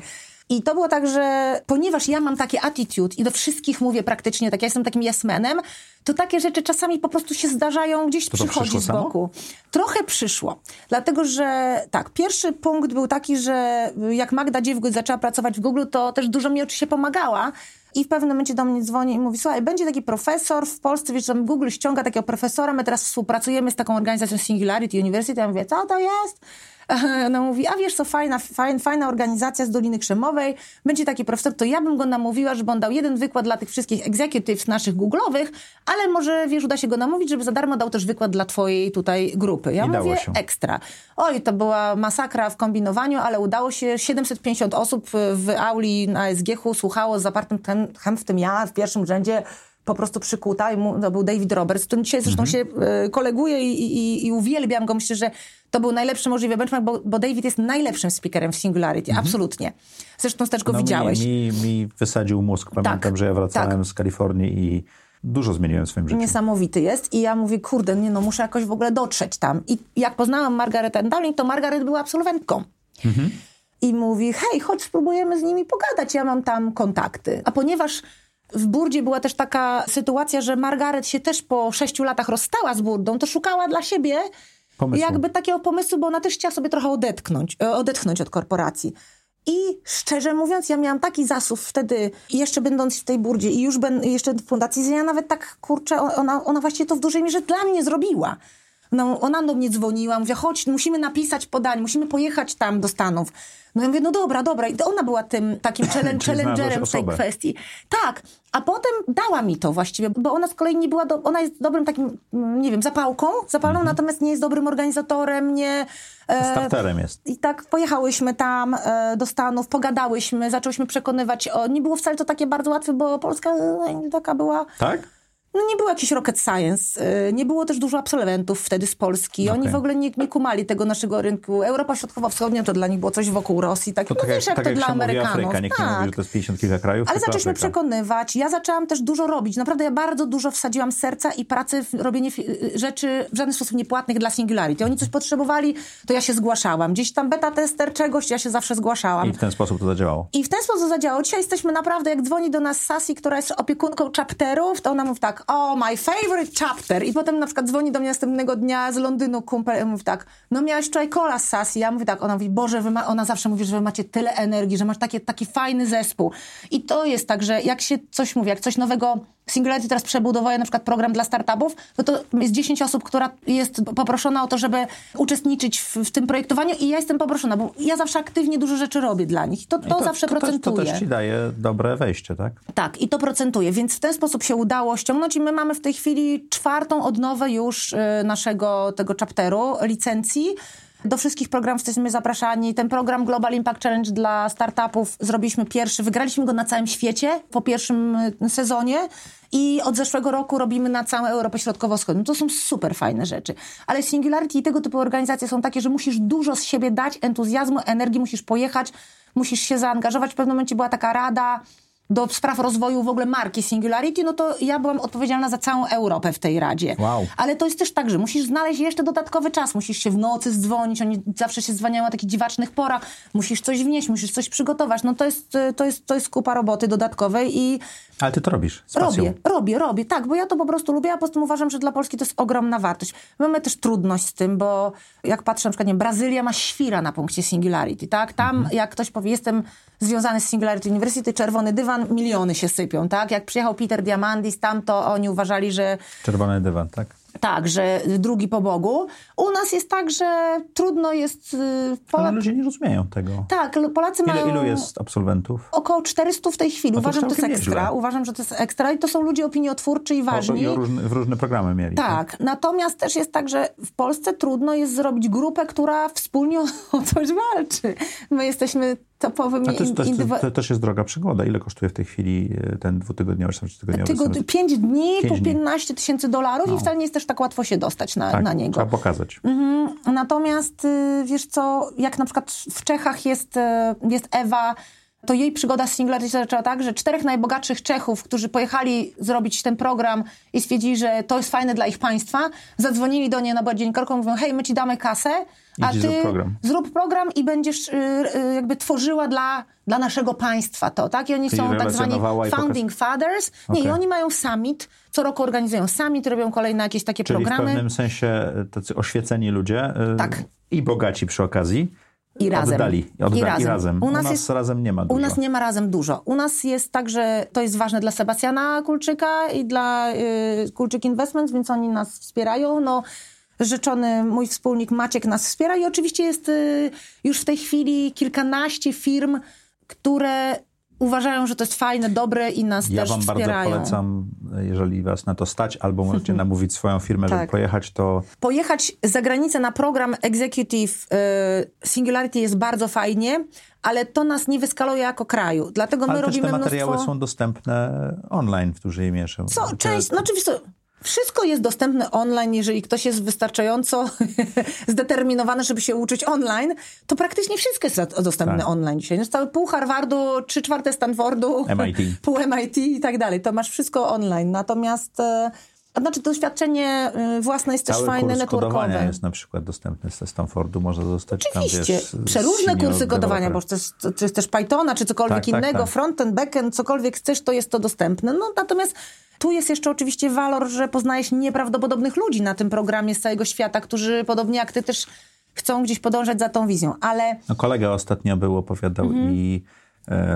I to było tak, że ponieważ ja mam takie attitude i do wszystkich mówię praktycznie tak, ja jestem takim jasmenem, to takie rzeczy czasami po prostu się zdarzają, gdzieś to to przychodzi z boku. Samo? Trochę przyszło. Dlatego, że tak, pierwszy punkt był taki, że jak Magda Dziewgoć zaczęła pracować w Google, to też dużo mi oczywiście pomagała. I w pewnym momencie do mnie dzwoni i mówi, słuchaj, będzie taki profesor w Polsce, wiesz, że Google ściąga takiego profesora, my teraz współpracujemy z taką organizacją Singularity University. Ja mówię, co to jest? [LAUGHS] Ona mówi, a wiesz co, fajna, fajna, fajna organizacja z Doliny Krzemowej, będzie taki profesor, to ja bym go namówiła, żeby on dał jeden wykład dla tych wszystkich executives naszych Google'owych, ale może, wiesz, uda się go namówić, żeby za darmo dał też wykład dla twojej tutaj grupy. Ja I mówię, się. ekstra. Oj, to była masakra w kombinowaniu, ale udało się. 750 osób w auli na SGH słuchało z zapartym tchem, w tym ja w pierwszym rzędzie po prostu przykuta i mu, to był David Roberts, którym dzisiaj zresztą mhm. się y, koleguję i, i, i, uwielbiam go. Myślę, że to był najlepszy możliwy benchmark, bo, bo David jest najlepszym speakerem w Singularity, mhm. absolutnie. Zresztą też go no, widziałeś. Mi, mi, wysadził mózg. Pamiętam, tak, że ja wracałem tak. z Kalifornii i dużo zmieniłem w swoim życiu. Niesamowity jest i ja mówię, kurde, nie no, muszę jakoś w ogóle dotrzeć tam. I jak poznałam Margaret Dowling, to Margaret była absolwentką. Mhm. I mówi, hej, chodź spróbujemy z nimi pogadać, ja mam tam kontakty. A ponieważ w Burdzie była też taka sytuacja, że Margaret się też po sześciu latach rozstała z Burdą, to szukała dla siebie pomysłu. jakby takiego pomysłu, bo ona też chciała sobie trochę odetchnąć, e, odetchnąć od korporacji. I szczerze mówiąc, ja miałam taki zasób wtedy, jeszcze będąc w tej burdzie i już ben, jeszcze w fundacji, że ja nawet tak, kurczę, ona, ona właściwie to w dużej mierze dla mnie zrobiła. No, ona do mnie dzwoniła, mówiła, chodź, musimy napisać podanie, musimy pojechać tam do Stanów. No ja mówię, no dobra, dobra. I ona była tym takim [CLEARS THROAT] challengerem w tej kwestii. Tak, a potem dała mi to właściwie, bo ona z kolei nie była, do, ona jest dobrym takim, nie wiem, zapałką, zapalną, mhm. natomiast nie jest dobrym organizatorem, nie... E, Starterem jest. I tak pojechałyśmy tam e, do Stanów, pogadałyśmy, zaczęłyśmy przekonywać o... Nie było wcale to takie bardzo łatwe, bo Polska e, taka była... Tak? No nie było jakiś rocket science, y, nie było też dużo absolwentów wtedy z Polski. Okay. Oni w ogóle nie, nie kumali tego naszego rynku. Europa Środkowo-Wschodnia to dla nich było coś wokół Rosji. Tak, to no tak wiesz, jak, tak to jak dla Amerykanów. Afryka. Nikt tak. nie mówi, że to jest 50 kilka krajów. Ale zaczęliśmy Afryka. przekonywać. Ja zaczęłam też dużo robić. Naprawdę ja bardzo dużo wsadziłam serca i pracy w robienie rzeczy w żaden sposób niepłatnych dla Singularity. Oni coś potrzebowali, to ja się zgłaszałam. Gdzieś tam beta tester czegoś, ja się zawsze zgłaszałam. I w ten sposób to zadziałało. I w ten sposób zadziałało. Dzisiaj jesteśmy naprawdę, jak dzwoni do nas Sasi, która jest opiekunką chapterów, to ona mówi tak, oh, my favorite chapter. I potem na przykład dzwoni do mnie następnego dnia z Londynu kumpel i mówi tak, no miałaś wczoraj kola z Sasi. Ja mówię tak, ona mówi, Boże, ona zawsze mówi, że wy macie tyle energii, że masz takie, taki fajny zespół. I to jest tak, że jak się coś mówi, jak coś nowego Singularity teraz przebudowuje na przykład program dla startupów, no to jest 10 osób, która jest poproszona o to, żeby uczestniczyć w, w tym projektowaniu i ja jestem poproszona, bo ja zawsze aktywnie dużo rzeczy robię dla nich. To, to, to zawsze to procentuje. Też, to też ci daje dobre wejście, tak? Tak, i to procentuje, więc w ten sposób się udało ściągnąć i my mamy w tej chwili czwartą odnowę już y, naszego tego chapteru, licencji. Do wszystkich programów jesteśmy zapraszani. Ten program Global Impact Challenge dla startupów zrobiliśmy pierwszy, wygraliśmy go na całym świecie po pierwszym y, sezonie i od zeszłego roku robimy na całą Europę Środkowo-Wschodnią. To są super fajne rzeczy. Ale Singularity i tego typu organizacje są takie, że musisz dużo z siebie dać, entuzjazmu, energii, musisz pojechać, musisz się zaangażować. W pewnym momencie była taka rada, do spraw rozwoju w ogóle marki Singularity, no to ja byłam odpowiedzialna za całą Europę w tej radzie. Wow. Ale to jest też tak, że musisz znaleźć jeszcze dodatkowy czas, musisz się w nocy zdzwonić, oni zawsze się dzwoniają o takich dziwacznych porach, musisz coś wnieść, musisz coś przygotować. No to jest, to jest, to jest kupa roboty dodatkowej i... Ale ty to robisz z Robię, robię, robię, tak, bo ja to po prostu lubię, a po prostu uważam, że dla Polski to jest ogromna wartość. Mamy też trudność z tym, bo jak patrzę na przykład, nie, Brazylia ma świra na punkcie Singularity, tak? Tam mhm. jak ktoś powie, jestem związany z Singularity University, czerwony dywan, miliony się sypią, tak? Jak przyjechał Peter Diamandis, tam to oni uważali, że... Czerwony dywan, tak? Tak, że drugi po Bogu. U nas jest tak, że trudno jest... Y, Polak... Ale ludzie nie rozumieją tego. Tak, Polacy Ile, mają... Ilu jest absolwentów? Około 400 w tej chwili. No Uważam, że to jest ekstra. Nieźle. Uważam, że to jest ekstra i to są ludzie opiniotwórczy i ważni. O, i różne, w różne programy mieli. Tak. tak. Natomiast też jest tak, że w Polsce trudno jest zrobić grupę, która wspólnie [LAUGHS] o coś walczy. My jesteśmy topowymi... A to, to, to, to, też jest droga przygoda. Ile kosztuje w tej chwili e, ten dwutygodniowy czy tygodniowy? Tygo, pięć dni pięć po 15 tysięcy dolarów no. i wcale nie jesteśmy też tak łatwo się dostać na, Tak, na niego. trzeba pokazać. Mhm. Natomiast y, wiesz co, jak na przykład w Czechach jest, y, jest Ewa, to jej przygoda z Singularity zaczęła tak, że czterech najbogatszych Czechów, którzy pojechali zrobić ten program i stwierdzili, że to jest fajne dla ich państwa, zadzwonili do niej na dziennikarką i mówią, hej, my ci damy kasę, a Idź ty zrób program. zrób program i będziesz y, y, jakby tworzyła dla, dla naszego państwa to, tak? I oni Czyli są tak zwani i founding fathers. Nie, i Okej. oni mają summit, co roku organizują summit, robią kolejne jakieś takie Czyli w programy. pewnym sensie tacy oświeceni ludzie e, Tak. i bogaci przy okazji I razem. oddali. Oddali I razem. razem. U nas jest- razem nie ma dużo. U nas nie ma razem dużo. U nas jest tak, że to jest ważne dla Sebastiana Kulczyka i dla y, Kulczyk Investments, więc oni nas wspierają. No, rzeczony mój wspólnik Maciek nas wspiera i oczywiście jest y, już w tej chwili kilkanaście firm, które uważają, że to jest fajne, dobre i nas Ja też wam bardzo polecam, jeżeli was na to stać, albo możecie [LAUGHS] namówić swoją firmę, żeby Tak. pojechać, to Pojechać za granicę na program Executive y, Singularity jest bardzo fajnie, ale to nas nie wyskaluje jako kraju. Dlatego my ale też robimy te materiały mnóstwo... są dostępne online w dużej mierze. Co, część, no oczywiście wszystko jest dostępne online, jeżeli ktoś jest wystarczająco [LAUGHS] zdeterminowany, żeby się uczyć online, to praktycznie wszystko jest dostępne Tak. online dzisiaj. Jest cały pół Harvardu, trzy czwarte Stanfordu, MIT. [LAUGHS] pół MIT i tak dalej. To masz wszystko online. Natomiast e, a znaczy doświadczenie e, własne jest też Cały fajne, kurs networkowe. jest na przykład dostępny ze Stanfordu, można zostać Oczywiście. tam, wiesz, Przeróżne kursy kodowania, bo developer. czy, też Pythona, czy cokolwiek Tak, tak, innego, tak. frontend, backend, cokolwiek chcesz, to jest to dostępne. No natomiast tu jest jeszcze oczywiście walor, że poznajesz nieprawdopodobnych ludzi na tym programie z całego świata, którzy podobnie jak ty też chcą gdzieś podążać za tą wizją, ale No, kolega ostatnio był, opowiadał Mhm. i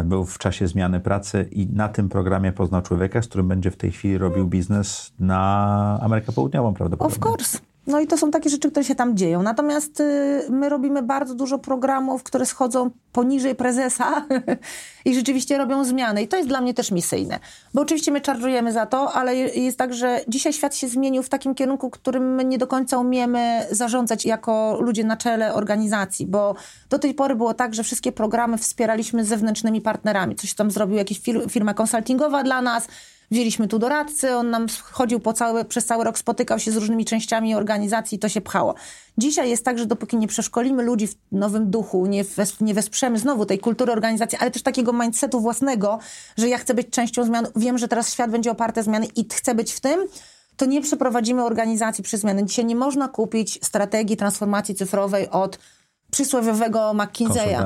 był w czasie zmiany pracy i na tym programie poznał człowieka, z którym będzie w tej chwili robił biznes na Amerykę Południową prawdopodobnie. Of course. No i to są takie rzeczy, które się tam dzieją. Natomiast y, my robimy bardzo dużo programów, które schodzą poniżej prezesa [LAUGHS] i rzeczywiście robią zmiany. I to jest dla mnie też misyjne. Bo oczywiście my czarżujemy za to, ale jest tak, że dzisiaj świat się zmienił w takim kierunku, którym my nie do końca umiemy zarządzać jako ludzie na czele organizacji. Bo do tej pory było tak, że wszystkie programy wspieraliśmy zewnętrznymi partnerami. Coś tam zrobił jakaś fir- firma konsultingowa dla nas, Wzięliśmy tu doradcę, on nam chodził po cały, przez cały rok, spotykał się z różnymi częściami organizacji i to się pchało. Dzisiaj jest tak, że dopóki nie przeszkolimy ludzi w nowym duchu, nie, wes, nie wesprzemy znowu tej kultury organizacji, ale też takiego mindsetu własnego, że ja chcę być częścią zmian, wiem, że teraz świat będzie oparty zmiany i chcę być w tym, to nie przeprowadzimy organizacji przez zmiany. Dzisiaj nie można kupić strategii transformacji cyfrowej od przysłowiowego McKinseya.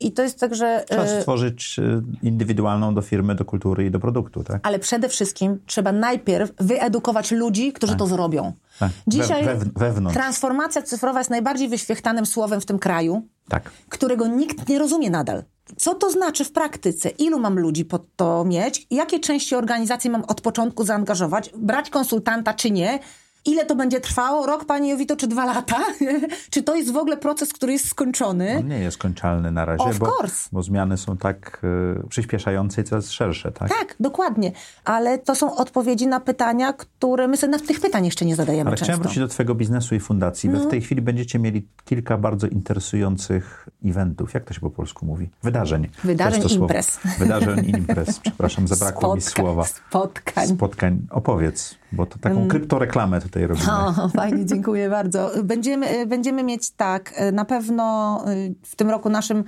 I to jest tak, że... Trzeba y, stworzyć e, indywidualną do firmy, do kultury i do produktu, tak? ale przede wszystkim trzeba najpierw wyedukować ludzi, którzy to zrobią. Tak. Dzisiaj We- wewnątrz. transformacja cyfrowa jest najbardziej wyświechtanym słowem w tym kraju, Tak. którego nikt nie rozumie nadal. Co to znaczy w praktyce? Ilu mam ludzi pod to mieć? Jakie części organizacji mam od początku zaangażować? Brać konsultanta czy nie? Ile to będzie trwało? Rok, Pani Jowito, czy dwa lata? [LAUGHS] czy to jest w ogóle proces, który jest skończony? On nie jest kończalny na razie, Of bo, course. bo zmiany są tak e, przyspieszające i coraz szersze, tak? Tak, dokładnie. Ale to są odpowiedzi na pytania, które my sobie tych pytań jeszcze nie zadajemy Ale często. chciałem wrócić do Twojego biznesu i fundacji. No. Wy w tej chwili będziecie mieli kilka bardzo interesujących eventów. Jak to się po polsku mówi? Wydarzeń. Wydarzeń, To to słowo. imprez. Wydarzeń i imprez. Przepraszam, [LAUGHS] zabrakło mi Spotkań, słowa. Spotkań. Spotkań. Opowiedz, bo to taką kryptoreklamę tutaj robimy. O, fajnie, dziękuję bardzo. Będziemy, będziemy mieć tak, na pewno y, w tym roku naszym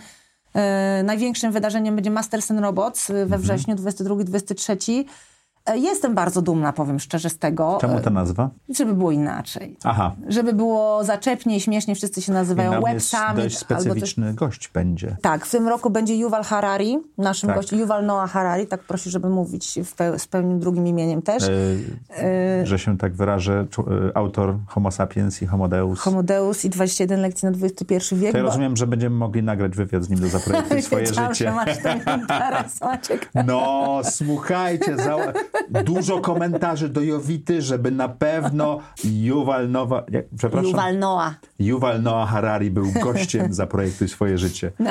e, największym wydarzeniem będzie Masters and Robots y, Mhm. we wrześniu 22-23. E, Jestem bardzo dumna, powiem szczerze, z tego, Czemu ta nazwa? e, żeby było inaczej. Aha. Żeby było zaczepnie i śmiesznie, wszyscy się nazywają Summit. dość albo też specyficzny gość będzie. Tak, w tym roku będzie Yuval Harari, naszym Tak. gościem, Yuval Noah Harari, tak prosi, żeby mówić pe- z pełnym drugim imieniem też. E, że się tak wyrażę, e, autor Homo sapiens i Homo Deus. Homo Deus i 21 lekcji na XXI wiek. to ja bo- rozumiem, że będziemy mogli nagrać wywiad z nim do zaprojektuj [LAUGHS] swoje Wiedziałam, życie. że masz ten interes, [LAUGHS] Maciek. No, słuchajcie, za... dużo komentarzy do Jowity, żeby na pewno Yuval Nowa... Jak, przepraszam? Yuval Noah. Yuval Noah Harari był gościem [LAUGHS] Zaprojektuj swoje życie. No.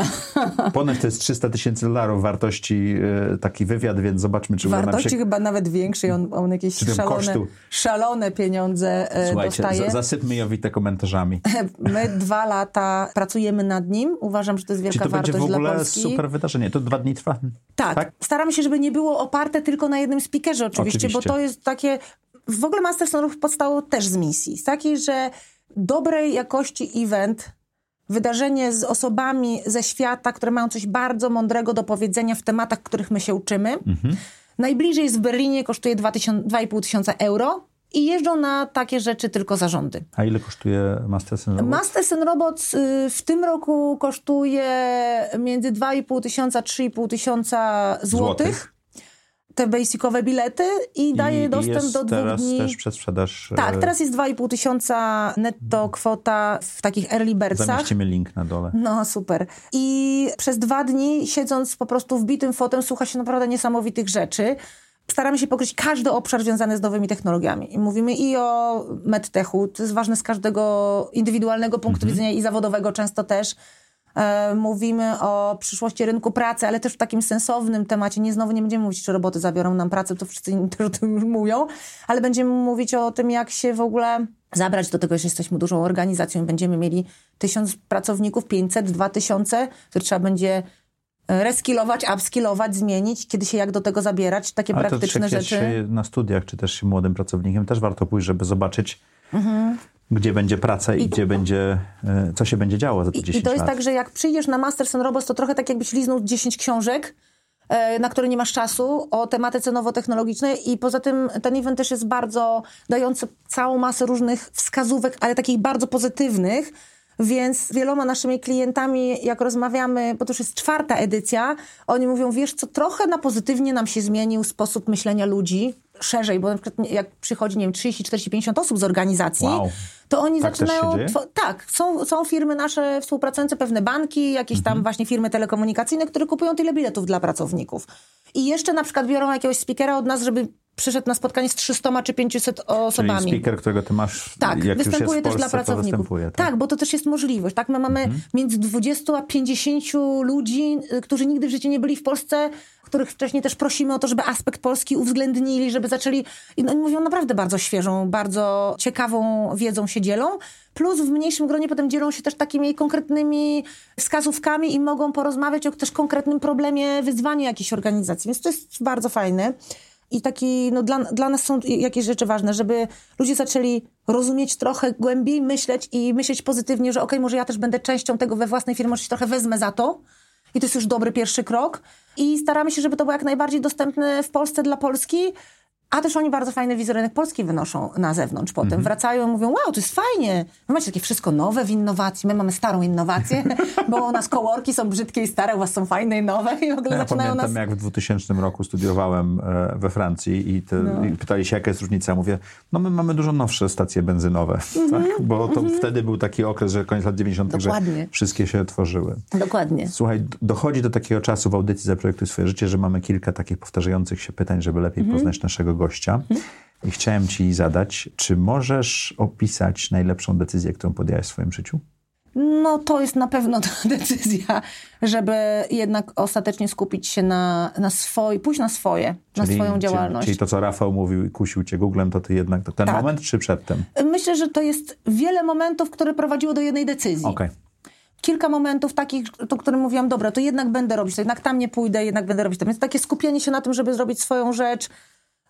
Ponoć to jest 300 tysięcy dolarów wartości e, taki wywiad, więc zobaczmy, czy uda nam Wartości się... chyba nawet większej, on, on jakieś Czy szalone, szalone pieniądze e, Słuchajcie, dostaje. za- zasypmy Jowitę komentarzami. [LAUGHS] My dwa lata pracujemy nad nim. Uważam, że to jest Czy wielka to będzie w ogóle super wydarzenie? To dwa dni trwa? Tak. Tak? Staramy się, żeby nie było oparte tylko na jednym speakerze oczywiście, Oczywiście. bo to jest takie... w ogóle Masterson Ruch powstał też z misji, z takiej, że dobrej jakości event, wydarzenie z osobami ze świata, które mają coś bardzo mądrego do powiedzenia w tematach, których my się uczymy. Mhm. Najbliżej jest w Berlinie, kosztuje 2,5 tysiąca euro i jeżdżą na takie rzeczy tylko zarządy. A ile kosztuje Masterson Robots? Masterson Robots y, w tym roku kosztuje między 2,5 tysiąca, 3,5 tysiąca złotych. Złotych? Te basicowe bilety i daje I, dostęp i jest do dwóch teraz dni. też przedsprzedaż. e, Tak, teraz jest 2,5 tysiąca netto kwota w takich early birdsach. Zamieścimy link na dole. No, super. I przez dwa dni, siedząc po prostu wbitym fotem, słucha się naprawdę niesamowitych rzeczy. Staramy się pokryć każdy obszar związany z nowymi technologiami. I mówimy i o medtechu, to jest ważne z każdego indywidualnego punktu widzenia i zawodowego często też. E, mówimy o przyszłości rynku pracy, ale też w takim sensownym temacie. Nie znowu nie będziemy mówić, czy roboty zabiorą nam pracę, to wszyscy też o tym już mówią, ale będziemy mówić o tym, jak się w ogóle zabrać do tego, że jesteśmy dużą organizacją i będziemy mieli tysiąc pracowników, 500, 2000, które trzeba będzie e, reskilować, upskillować, zmienić, kiedy się jak do tego zabierać, takie Ale praktyczne rzeczy. się na studiach, czy też się młodym pracownikiem, też warto pójść, żeby zobaczyć, Mhm. Gdzie będzie praca i, gdzie będzie, e, co się będzie działo za te 10 I, I to jest lat. tak, że jak przyjdziesz na Masters and Robots, to trochę tak jakbyś liznął 10 książek, e, na które nie masz czasu, o tematyce nowotechnologicznej i poza tym ten event też jest bardzo dający całą masę różnych wskazówek, ale takich bardzo pozytywnych, więc z wieloma naszymi klientami, jak rozmawiamy, bo to już jest czwarta edycja, oni mówią, wiesz co, trochę na pozytywnie nam się zmienił sposób myślenia ludzi, szerzej, bo na przykład jak przychodzi, nie wiem, 30, 40, 50 osób z organizacji, Wow. to oni Tak zaczynają... tak, są, są firmy nasze współpracujące, pewne banki, jakieś Mhm. tam właśnie firmy telekomunikacyjne, które kupują tyle biletów dla pracowników. I jeszcze na przykład biorą jakiegoś speakera od nas, żeby przyszedł na spotkanie z 300 czy 500 Czyli osobami. speaker, którego ty masz, Tak, jak występuje też Polsce, dla pracowników. tak? tak, bo to też jest możliwość. Tak, my mamy między 20 a 50 ludzi, y, którzy nigdy w życiu nie byli w Polsce, których wcześniej też prosimy o to, żeby aspekt polski uwzględnili, żeby zaczęli. I oni mówią naprawdę bardzo świeżą, bardzo ciekawą wiedzą się dzielą. Plus w mniejszym gronie potem dzielą się też takimi konkretnymi wskazówkami i mogą porozmawiać o też konkretnym problemie, wyzwaniu jakiejś organizacji. Więc to jest bardzo fajne. I taki, no dla, dla nas są jakieś rzeczy ważne, żeby ludzie zaczęli rozumieć trochę głębiej, myśleć i myśleć pozytywnie, że okej, może ja też będę częścią tego we własnej firmie, może się trochę wezmę za to. I to jest już dobry pierwszy krok. I staramy się, żeby to było jak najbardziej dostępne w Polsce dla Polski. A też oni bardzo fajny wizerunek Polski wynoszą na zewnątrz potem. Wracają i mówią, wow, to jest fajnie. Wy macie takie wszystko nowe w innowacji, my mamy starą innowację, [LAUGHS] bo u nas kołorki są brzydkie i stare, u was są fajne i nowe i w ogóle Ja zaczynają pamiętam, nas... jak w 2000 roku studiowałem e, we Francji i, te, No. i pytali się, jaka jest różnica. Mówię, no my mamy dużo nowsze stacje benzynowe, [LAUGHS] tak? bo to wtedy był taki okres, że koniec lat 90., że Mhm. Wszystkie się tworzyły. Dokładnie. Słuchaj, dochodzi do takiego czasu w audycji Zaprojektuj swoje życie, że mamy kilka takich powtarzających się pytań, żeby lepiej Mhm. poznać naszego gościa. I chciałem ci zadać, czy możesz opisać najlepszą decyzję, którą podjęłaś w swoim życiu? No to jest na pewno [LAUGHS] ta decyzja, żeby jednak ostatecznie skupić się na, na swoje, pójść na swoje, na swoją działalność. Czyli, czyli to, co Rafał mówił i kusił cię Googlem, to ty jednak to ten Tak. moment, czy przedtem? Myślę, że to jest wiele momentów, które prowadziło do jednej decyzji. Okej. Kilka momentów takich, o którym mówiłam, dobra, to jednak będę robić, to jednak tam nie pójdę, jednak będę robić to. Więc takie skupienie się na tym, żeby zrobić swoją rzecz,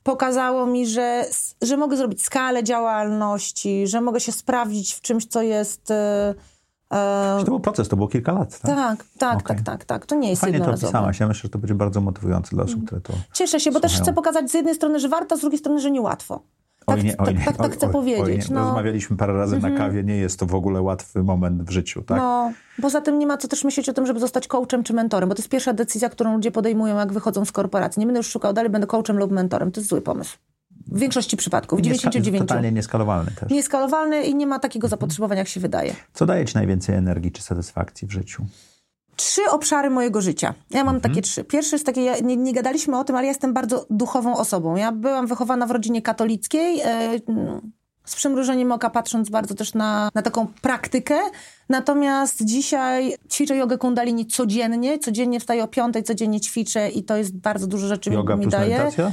pokazało mi, że, że mogę zrobić skalę działalności, że mogę się sprawdzić w czymś, co jest... e, e, To był proces, to było kilka lat, tak? tak, tak, Okej. tak, tak, tak. To nie jest Fajnie to opisałaś. Ja myślę, że to będzie bardzo motywujące dla osób, które to... Cieszę się, bo też Słuchają. chcę pokazać z jednej strony, że warto, z drugiej strony, że niełatwo. Tak, Oj nie, oj tak, nie, tak, tak oj, chcę oj, powiedzieć. Oj no, Rozmawialiśmy parę razy na kawie, nie jest to w ogóle łatwy moment w życiu, tak? no, poza tym nie ma co też myśleć o tym, żeby zostać coachem czy mentorem, bo to jest pierwsza decyzja, którą ludzie podejmują, jak wychodzą z korporacji. Nie będę już szukał dalej, będę coachem lub mentorem. To jest zły pomysł. W większości przypadków, w Nieska- 99. Totalnie nieskalowalny też. Nieskalowalny i nie ma takiego zapotrzebowania, jak się wydaje. Co daje ci najwięcej energii czy satysfakcji w życiu? Trzy obszary mojego życia. Ja mam takie trzy. Pierwszy jest taki, ja, nie, nie gadaliśmy o tym, ale ja jestem bardzo duchową osobą. Ja byłam wychowana w rodzinie katolickiej, e, z przymrużeniem oka patrząc bardzo też na, na taką praktykę. Natomiast dzisiaj ćwiczę jogę kundalini codziennie. Codziennie wstaję o piątej, codziennie ćwiczę i to jest bardzo dużo rzeczy Yoga mi daje. medytacja?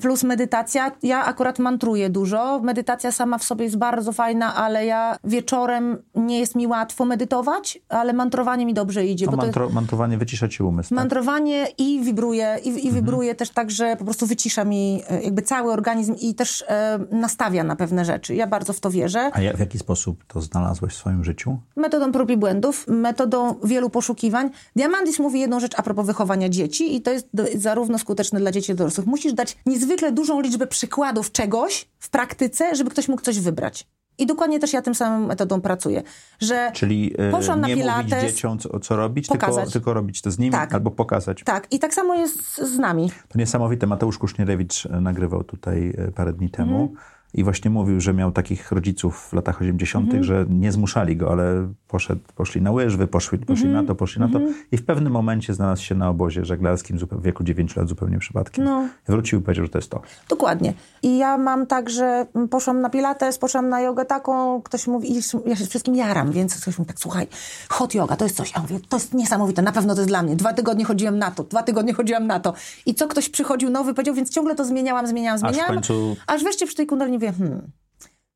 Plus medytacja. Ja akurat mantruję dużo. Medytacja sama w sobie jest bardzo fajna, ale ja wieczorem nie jest mi łatwo medytować, ale mantrowanie mi dobrze idzie. To mantro, mantrowanie wycisza ci umysł. tak? Mantrowanie i wibruje, i, Mhm. i wibruje też tak, że po prostu wycisza mi e, jakby cały organizm i też e, nastawia na pewne rzeczy. Ja bardzo w to wierzę. A ja, w jaki sposób to znalazłeś w swoim życiu? Metodą prób i błędów, metodą wielu poszukiwań. Diamandis mówi jedną rzecz a propos wychowania dzieci i to jest do, zarówno skuteczne dla dzieci, jak i dorosłych. Musisz dać niezwykle dużą liczbę przykładów czegoś w praktyce, żeby ktoś mógł coś wybrać. I dokładnie też ja tym samą metodą pracuję, że Czyli e, poszłam na nie mówić pilates, dzieciom, co, co robić, tylko, tylko robić to z nimi Tak. albo pokazać. tak, i tak samo jest z nami. To niesamowite. Mateusz Kusznierewicz e, nagrywał tutaj e, parę dni temu Mhm. I właśnie mówił, że miał takich rodziców w latach 80., Mhm. że nie zmuszali go, ale poszedł, poszli na łyżwy, poszli, poszli Mhm. na to, poszli na to i w pewnym momencie znalazł się na obozie żeglarskim w wieku 9 lat zupełnie przypadkiem. No. Wrócił i powiedział, że to jest to. Dokładnie. I ja mam tak, że mm, poszłam na pilates, poszłam na jogę taką, ktoś mówi, i ja się wszystkim jaram, więc ktoś mówi tak, słuchaj, hot yoga, to jest coś. Ja mówię, to jest niesamowite, na pewno to jest dla mnie. Dwa tygodnie chodziłam na to, dwa tygodnie chodziłam na to. I co ktoś przychodził nowy, powiedział, więc ciągle to zmieniałam, zmieniałam, Aż w zmieniałam. końcu Aż wreszcie przy tej kundalini mówię, hmm,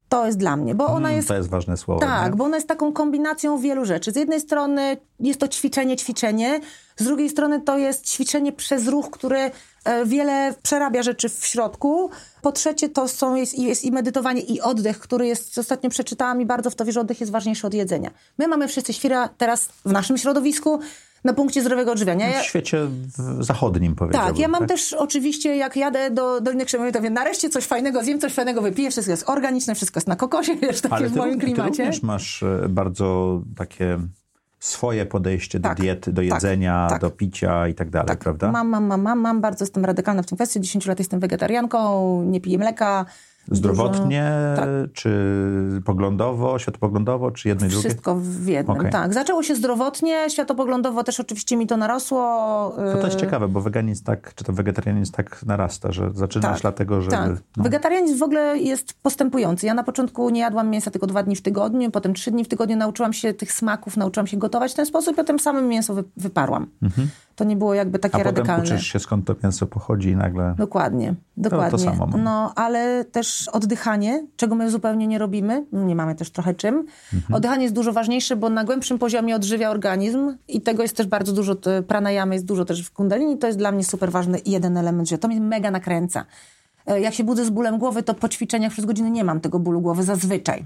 to jest dla mnie, bo ona mm, jest to jest ważne słowo. tak, nie? bo ona jest taką kombinacją wielu rzeczy. Z jednej strony jest to ćwiczenie, ćwiczenie, z drugiej strony to jest ćwiczenie przez ruch, który e, wiele przerabia rzeczy w środku. Po trzecie to są, jest, jest i medytowanie, i oddech, który jest, ostatnio przeczytałam i bardzo w to wierzę, oddech jest ważniejszy od jedzenia. My mamy wszyscy świra teraz w naszym środowisku na punkcie zdrowego odżywiania. Ja, W świecie zachodnim powiedziałbym. tak, ja mam też oczywiście, jak jadę do Doliny Krzemowej, to wiem, nareszcie coś fajnego zjem, coś fajnego wypiję, wszystko jest organiczne, wszystko jest na kokosie, [LAUGHS] wiesz, takie Ale w ty, moim ty klimacie. również masz e, bardzo takie swoje podejście Tak, do diety, do tak, jedzenia, tak. do picia i tak dalej, prawda? Mam, mam, mam, mam, mam, bardzo jestem radykalna w tym kwestii. 10 lat jestem wegetarianką, nie piję mleka. Zdrowotnie, tak. czy poglądowo, światopoglądowo, czy jedno i drugie? Wszystko w jednym, Okej. tak. Zaczęło się zdrowotnie, światopoglądowo też oczywiście mi to narosło. No to jest Yy, ciekawe, bo weganizm tak, czy to wegetarianizm tak narasta, że zaczynasz Tak, dlatego, że... Tak. no, Wegetarianizm w ogóle jest postępujący. Ja na początku nie jadłam mięsa tylko dwa dni w tygodniu, potem trzy dni w tygodniu nauczyłam się tych smaków, nauczyłam się gotować w ten sposób i potem samym mięso wy, wyparłam. To nie było jakby takie a potem radykalne. uczysz się skąd to mięso pochodzi i nagle... Dokładnie, dokładnie. samo mam. No, ale też oddychanie, czego my zupełnie nie robimy, nie mamy też trochę czym. Mhm. Oddychanie jest dużo ważniejsze, bo na głębszym poziomie odżywia organizm i tego jest też bardzo dużo, te pranayamy jest dużo też w kundalini, to jest dla mnie super ważny jeden element, że to mnie mega nakręca. E, Jak się budzę z bólem głowy, to po ćwiczeniach przez godzinę nie mam tego bólu głowy zazwyczaj.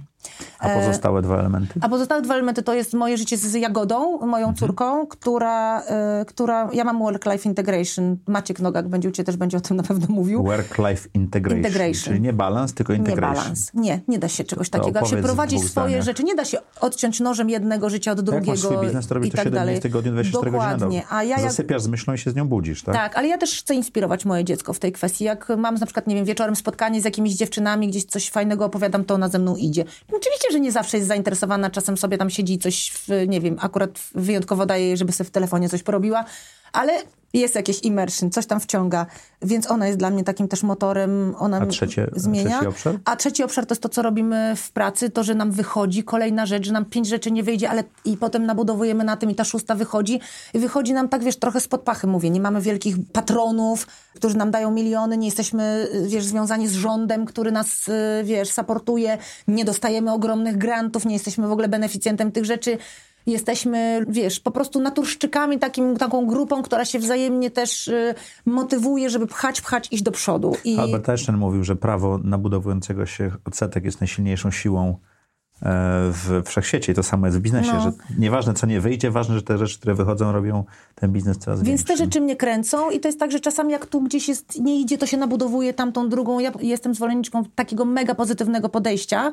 A pozostałe dwa elementy? A pozostałe dwa elementy to jest moje życie z Jagodą, moją Mhm. córką, która, y, która, ja mam work-life integration. Maciek Nogak będzie u Ciebie też będzie o tym na pewno mówił. Work-life integration, Integration. czyli nie balans, tylko Nie integration. balans. Nie, nie da się czegoś takiego. Jak się prowadzi swoje zdaniach. rzeczy, nie da się odciąć nożem jednego życia od Jak drugiego masz swój biznes, to robisz to tak 7 dalej. dni w tygodniu, 24 godziny na Dokładnie. dobę. A ja jak Zasypiasz z myślą i się z nią budzisz, tak? tak, ale ja też chcę inspirować moje dziecko w tej kwestii. Jak mam na przykład, nie wiem, wieczorem spotkanie z jakimiś dziewczynami, gdzieś coś fajnego opowiadam, to ona ze mną idzie. Oczywiście, że nie zawsze jest zainteresowana, czasem sobie tam siedzi i coś, w, nie wiem, akurat wyjątkowo daje żeby sobie w telefonie coś porobiła, ale jest jakieś immersion, coś tam wciąga, więc ona jest dla mnie takim też motorem, ona A trzecie- zmienia. trzeci obszar? A trzeci obszar to jest to, co robimy w pracy, to, że nam wychodzi kolejna rzecz, że nam pięć rzeczy nie wyjdzie, ale i potem nabudowujemy na tym i ta szósta wychodzi. I wychodzi nam tak, wiesz, trochę spod pachy mówię. Nie mamy wielkich patronów, którzy nam dają miliony, nie jesteśmy, wiesz, związani z rządem, który nas, y, wiesz, supportuje, nie dostajemy ogromnych grantów, nie jesteśmy w ogóle beneficjentem tych rzeczy. Jesteśmy, wiesz, po prostu naturszczykami, takim, taką grupą, która się wzajemnie też y, motywuje, żeby pchać, pchać, iść do przodu. I... Albert Einstein mówił, że prawo nabudowującego się odsetek jest najsilniejszą siłą e, w wszechświecie i to samo jest w biznesie, No. że nieważne co nie wyjdzie, ważne, że te rzeczy, które wychodzą robią ten biznes coraz Więc te większy. rzeczy mnie kręcą i to jest tak, że czasami jak tu gdzieś jest, nie idzie, to się nabudowuje tamtą drugą. Ja jestem zwolenniczką takiego mega pozytywnego podejścia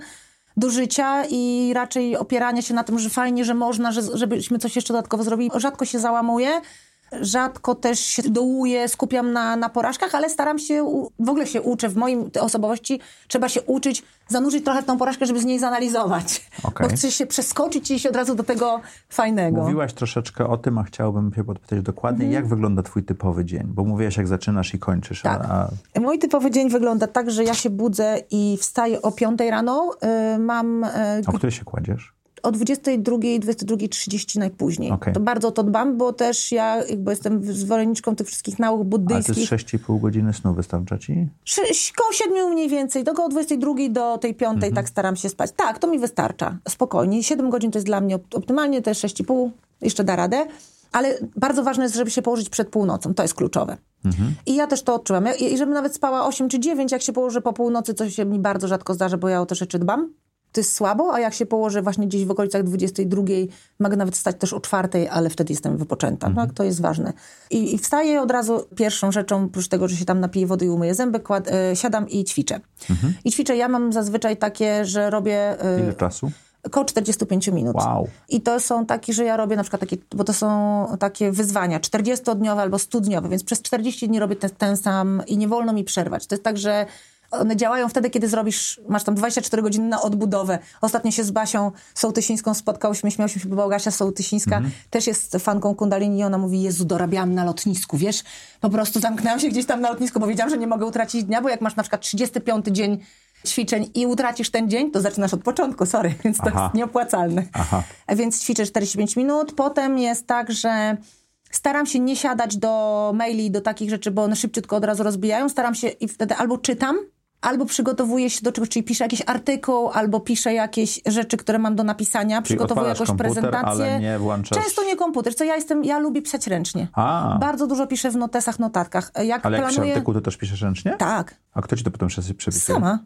do życia i raczej opierania się na tym, że fajnie, że można, że, żebyśmy coś jeszcze dodatkowo zrobili. Rzadko się załamuję. Rzadko też się dołuję, skupiam na, na porażkach, ale staram się, u, w ogóle się uczę, w moim osobowości trzeba się uczyć, zanurzyć trochę tą porażkę, żeby z niej zanalizować. Okej. Bo chcę się przeskoczyć i iść od razu do tego fajnego. Mówiłaś troszeczkę o tym, a chciałbym się podpytać dokładnie, Mhm. jak wygląda twój typowy dzień? Bo mówiłaś, jak zaczynasz i kończysz. Tak. A, a Mój typowy dzień wygląda tak, że ja się budzę i wstaję o 5 rano. Y, mam. y, o której się kładziesz? O 22, 22.30 najpóźniej. Okej. To bardzo o to dbam, bo też ja jakby jestem zwolenniczką tych wszystkich nauk buddyjskich. jest 6,5 godziny snu wystarcza ci? Koło siedmiu mniej więcej, do koło 22 do tej piątej tak staram się spać. Tak, to mi wystarcza, spokojnie. 7 godzin to jest dla mnie op- optymalnie, jest 6,5, jeszcze da radę. Ale bardzo ważne jest, żeby się położyć przed północą, to jest kluczowe. I ja też to odczułam. Ja- I żebym nawet spała 8 czy 9, jak się położę po północy, co się mi bardzo rzadko zdarza, bo ja o te rzeczy dbam. To jest słabo, a jak się położę właśnie gdzieś w okolicach 22, mogę nawet wstać też o 4, ale wtedy jestem wypoczęta. Tak, to jest ważne. I, I wstaję od razu pierwszą rzeczą, oprócz tego, że się tam napiję wody i umyję zęby, kład, e, siadam i ćwiczę. I ćwiczę, ja mam zazwyczaj takie, że robię e, Ile czasu? około 45 minut. Wow. I to są takie, że ja robię na przykład takie, bo to są takie wyzwania 40-dniowe albo 100-dniowe, więc przez 40 dni robię ten, ten sam i nie wolno mi przerwać. To jest tak, że one działają wtedy, kiedy zrobisz, masz tam 24 godziny na odbudowę. Ostatnio się z Basią Sołtysińską spotkałyśmy, śmiałyśmy się, bo Bałgasia Sołtysińska też jest fanką kundalini i ona mówi, Jezu, dorabiałam na lotnisku, wiesz? Po prostu zamknęłam się gdzieś tam na lotnisku, bo wiedziałam, że nie mogę utracić dnia, bo jak masz na przykład 35 dzień ćwiczeń i utracisz ten dzień, to zaczynasz od początku, sorry, [LAUGHS] więc to Aha. jest nieopłacalne. Aha. Więc ćwiczę 45 minut. Potem jest tak, że staram się nie siadać do maili, do takich rzeczy, bo one szybciutko od razu rozbijają. Staram się i wtedy albo czytam, albo przygotowuję się do czegoś, czyli piszę jakiś artykuł, albo piszę jakieś rzeczy, które mam do napisania, przygotowuję odpalasz jakąś komputer, prezentację. ale nie włączasz- Często nie komputer, co ja jestem, ja lubię pisać ręcznie. A. Bardzo dużo piszę w notesach, notatkach. Jak Ale jak piszesz planuję... artykuł, to też piszesz ręcznie? Tak, A kto ci to potem przepisuje? sama.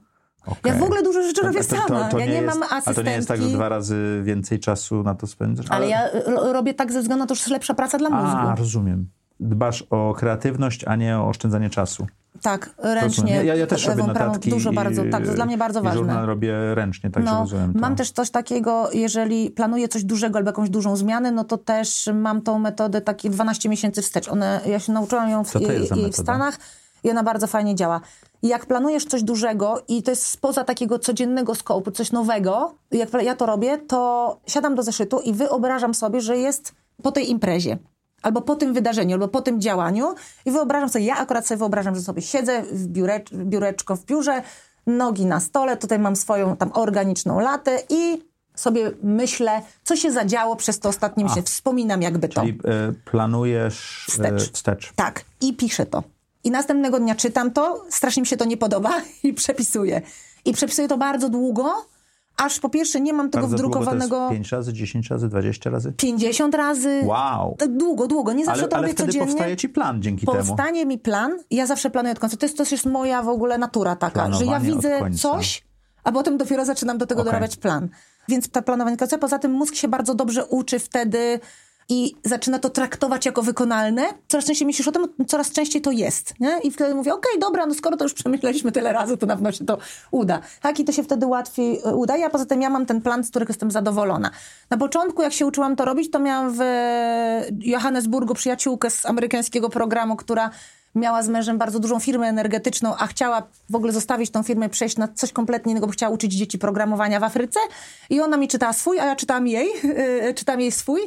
Okej. Ja w ogóle dużo rzeczy To- robię to- to- sama. to ja nie jest, mam A to asystentki. nie jest tak, że dwa razy więcej czasu na to spędzasz? Ale ja y, robię tak ze względu na to, że jest lepsza praca dla mózgu. A, rozumiem. Dbasz o kreatywność, a nie o oszczędzanie czasu. Tak, Rozumiem. ręcznie. Ja, ja też robię notatki. Dużo i- bardzo, tak, to dla mnie bardzo i ważne. żurnal robię ręcznie, także No, rozumiem to. mam też coś takiego, jeżeli planuję coś dużego albo jakąś dużą zmianę, no to też mam tą metodę takie 12 miesięcy wstecz. One, ja się nauczyłam ją w, za jej w? Stanach i ona bardzo fajnie działa. I Jak planujesz coś dużego i to jest spoza takiego codziennego skopu, coś nowego, jak ja to robię, to siadam do zeszytu i wyobrażam sobie, że jest po tej imprezie. Albo po tym wydarzeniu, albo po tym działaniu i wyobrażam sobie, ja akurat sobie wyobrażam, że sobie siedzę w biurecz, biureczko w biurze, nogi na stole, tutaj mam swoją tam organiczną latę i sobie myślę, co się zadziało przez to ostatnie miesiące. Wspominam jakby to. Czyli e, planujesz e, Wstecz. wstecz. Tak, i piszę to. I następnego dnia czytam to, strasznie mi się to nie podoba [LAUGHS] i przepisuję. I przepisuję to bardzo długo, aż po pierwsze nie mam tego Bardzo długo to wdrukowanego jest 5 razy, 10 razy, 20 razy? 50 razy. Wow! Długo, długo. Nie zawsze Ale, to ale robię wtedy codziennie. powstaje ci plan dzięki temu. Powstanie mi plan ja zawsze planuję od końca. To jest, to jest moja w ogóle natura taka, że ja widzę coś, a potem dopiero zaczynam do tego Okej. dorabiać plan. Więc ta planowanie. Poza tym mózg się bardzo dobrze uczy wtedy i zaczyna to traktować jako wykonalne. Coraz częściej myślisz o tym, coraz częściej to jest. Nie? I wtedy mówię, okej, dobra, no skoro to już przemyśleliśmy tyle razy, to na pewno się to uda. Tak, i to się wtedy łatwiej e, udaje, a poza tym ja mam ten plan, z którego jestem zadowolona. Na początku, jak się uczyłam to robić, to miałam w Johannesburgu przyjaciółkę z amerykańskiego programu, która miała z mężem bardzo dużą firmę energetyczną, a chciała w ogóle zostawić tą firmę przejść na coś kompletnie innego, bo chciała uczyć dzieci programowania w Afryce. I ona mi czytała swój, a ja czytałam jej, [LAUGHS] yy, czytam jej swój.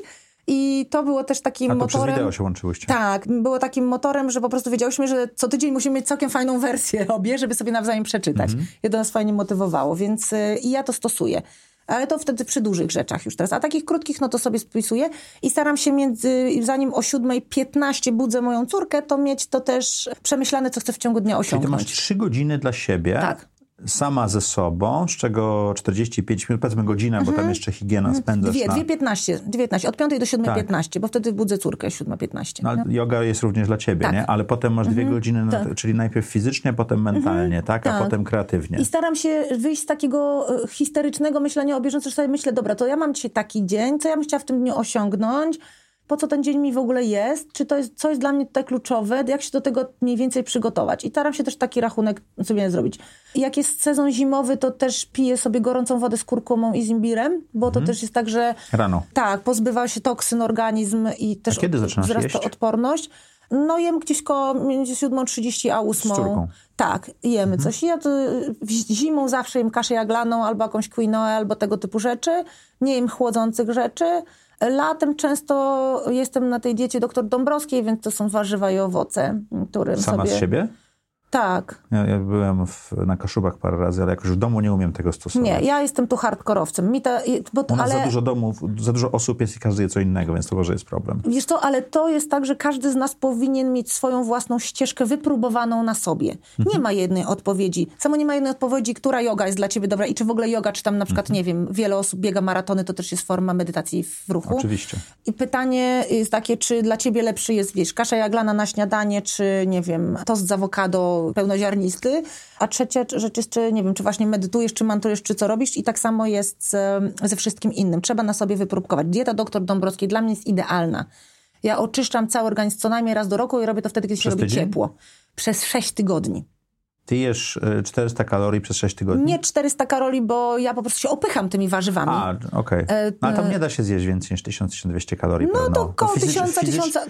I to było też takim A to przez motorem. wideo się łączyłyście. Tak, było takim motorem, że po prostu wiedziałyśmy, że co tydzień musimy mieć całkiem fajną wersję [LAUGHS] obie, żeby sobie nawzajem przeczytać. I to nas fajnie motywowało, więc y, i ja to stosuję. Ale to wtedy przy dużych rzeczach już teraz. A takich krótkich, no to sobie spisuję i staram się między, zanim o 7.15 budzę moją córkę, to mieć to też przemyślane, co chcę w ciągu dnia Czyli ty osiągnąć. masz 3 godziny dla siebie. Tak. Sama ze sobą, z czego 45 minut, powiedzmy godzinę, bo tam jeszcze higiena spędzasz Dwie, na... dwie 15, 19, od 5 do 7.15, bo wtedy budzę córkę 7.15. No, ale yoga jest również dla ciebie, Tak. nie? Ale potem masz dwie godziny, na, tak. czyli najpierw fizycznie, potem mentalnie, tak? A tak. potem kreatywnie. I staram się wyjść z takiego e, histerycznego myślenia o bieżąco, że sobie myślę, dobra, to ja mam dzisiaj taki dzień, co ja bym chciała w tym dniu osiągnąć, po co ten dzień mi w ogóle jest, czy to jest, co jest dla mnie tutaj kluczowe, jak się do tego mniej więcej przygotować. I staram się też taki rachunek sobie zrobić. Jak jest sezon zimowy, to też piję sobie gorącą wodę z kurkumą i z imbirem, bo to też jest tak, że... Rano. Tak, pozbywa się toksyn organizm i też A kiedy zaczynasz wzrasta jeść? odporność. No jem gdzieś koło między 7.30 a 8. Z córką? Tak, jemy coś. Ja to zimą zawsze jem kaszę jaglaną albo jakąś quinoę, albo tego typu rzeczy. Nie jem chłodzących rzeczy. Latem często jestem na tej diecie doktor Dąbrowskiej, więc to są warzywa i owoce, którym Sama sobie... z siebie? Tak. Ja, ja byłem w, na Kaszubach parę razy, ale jakoś w domu nie umiem tego stosować. Nie, ja jestem tu hardkorowcem. Mi ta, bo, U nas ale, za dużo domów, za dużo osób jest i każdy je co innego, więc to może jest problem. Wiesz co, ale to jest tak, że każdy z nas powinien mieć swoją własną ścieżkę wypróbowaną na sobie. Mhm. Nie ma jednej odpowiedzi. Samo nie ma jednej odpowiedzi, która yoga jest dla ciebie dobra i czy w ogóle yoga, czy tam na przykład, Mhm. nie wiem, wiele osób biega maratony, to też jest forma medytacji w ruchu. Oczywiście. I pytanie jest takie, czy dla ciebie lepszy jest, wiesz, kasza jaglana na śniadanie, czy, nie wiem, tost z awokado pełnoziarnisty, a trzecia rzecz jest, czy, nie wiem, czy właśnie medytujesz, czy mantrujesz, czy co robisz i tak samo jest ze, wszystkim innym. Trzeba na sobie wypróbkować. Dieta dr Dąbrowskiej dla mnie jest idealna. Ja oczyszczam cały organizm co najmniej raz do roku i robię to wtedy, kiedy się Przez robi tydzień? ciepło. Przez 6 tygodni. Ty jesz y, 400 kalorii przez 6 tygodni? Nie 400 karoli, bo ja po prostu się opycham tymi warzywami. A, okej. No, ale tam nie da się zjeść więcej niż 1000-1200 kalorii. E, No pewno. to koło tysiąca,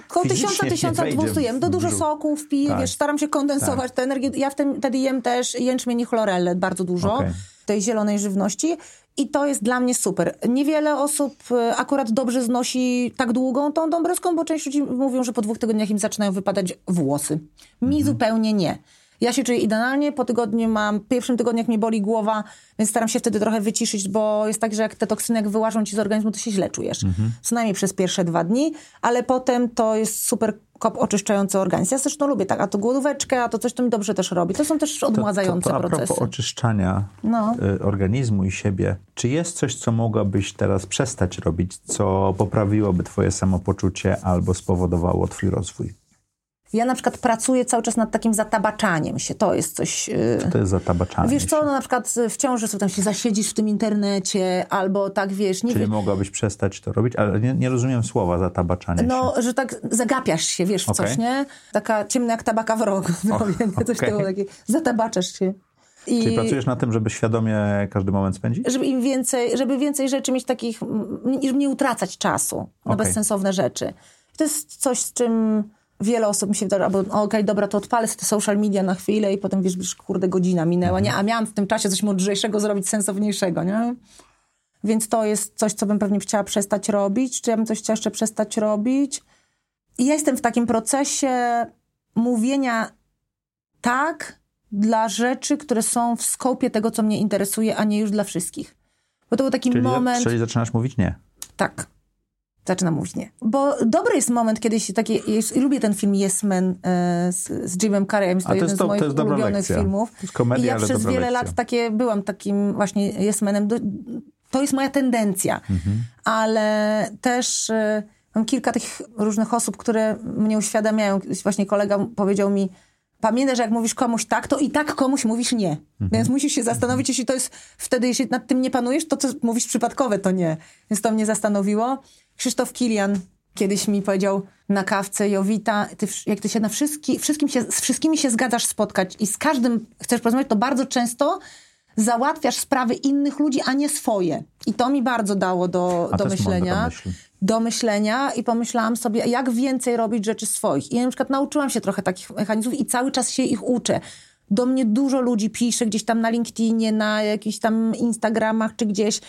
koło tysiąca, fizycznie nie tysiąca wejdzie dwustu jem. To w dużo soków piję, Tak. wiesz, staram się kondensować tę energię. Ja wtedy, jem też jęczmień i chlorellę bardzo dużo, Okej. tej zielonej żywności. I to jest dla mnie super. Niewiele osób e, akurat dobrze znosi tak długą tą dąbrowską, bo część ludzi mówią, że po dwóch tygodniach im zaczynają wypadać włosy. Mi Mhm. zupełnie nie. Ja się czuję idealnie, po tygodniu mam, pierwszym tygodniu jak mi boli głowa, więc staram się wtedy trochę wyciszyć, bo jest tak, że jak te toksyny jak wyłażą ci z organizmu, to się źle czujesz. Mhm. Co najmniej przez pierwsze dwa dni, ale potem to jest super kop oczyszczający organizm. Ja zresztą lubię tak, a to głodóweczkę, a to coś, to mi dobrze też robi. To są też odmładzające to, to, to a procesy. propos oczyszczania No. y, organizmu i siebie, czy jest coś, co mogłabyś teraz przestać robić, co poprawiłoby twoje samopoczucie albo spowodowało twój rozwój? Ja na przykład pracuję cały czas nad takim zatabaczaniem się. To jest coś... yy, To jest zatabaczanie Wiesz co, się. no na przykład w ciąży sobie tam się zasiedzisz w tym internecie, albo tak, wiesz, nie Czyli wiem, mogłabyś przestać to robić, ale nie, nie rozumiem słowa zatabaczanie się. No, że tak zagapiasz się, wiesz, w Okej. coś, nie? Taka ciemna jak tabaka w rogu. [LAUGHS] No, O, nie? Coś tego, takie, zatabaczasz się. I Czyli pracujesz na tym, żeby świadomie każdy moment spędzić? żeby im więcej, żeby więcej rzeczy mieć takich, żeby nie utracać czasu na Okej. bezsensowne rzeczy. I to jest coś, z czym wiele osób mi się wydaje, albo o, okej, dobra, to odpalę sobie te social media na chwilę i potem wiesz, wiesz kurde, godzina minęła, nie? A miałam w tym czasie coś mądrzejszego zrobić, sensowniejszego, nie? Więc to jest coś, co bym pewnie chciała przestać robić. Czy ja bym coś chciała jeszcze przestać robić? I ja jestem w takim procesie mówienia tak dla rzeczy, które są w skopie tego, co mnie interesuje, a nie już dla wszystkich. Bo to był taki Czyli, moment... czyli zaczynasz mówić nie. Tak. Zaczynam mówić nie. Bo dobry jest moment, kiedy się takie... Jest, lubię ten film Yes Man e, z, z Jimem Carreyem. Jest to to jeden jest z to- to moich jest dobra ulubionych lekcja. filmów. To jest komedia, I ja przez wiele lekcja. lat takie byłam takim właśnie Yes Manem. Do- To jest moja tendencja. Mhm. Ale też e, mam kilka tych różnych osób, które mnie uświadamiają. Właśnie kolega powiedział mi, pamiętaj, że jak mówisz komuś tak, to i tak komuś mówisz nie. Mhm. Więc musisz się zastanowić, jeśli to jest wtedy, jeśli nad tym nie panujesz, to co mówisz przypadkowe, to nie. Więc to mnie zastanowiło. Krzysztof Kilian kiedyś mi powiedział na kawce, Jowita, ty, jak ty się na wszystki, wszystkim się, z wszystkimi się zgadzasz spotkać i z każdym chcesz porozmawiać, to bardzo często załatwiasz sprawy innych ludzi, a nie swoje. I to mi bardzo dało do, A do myślenia. Do myślenia i pomyślałam sobie, jak więcej robić rzeczy swoich. I ja na przykład nauczyłam się trochę takich mechanizmów i cały czas się ich uczę. Do mnie dużo ludzi pisze gdzieś tam na LinkedInie, na jakichś tam Instagramach czy gdzieś.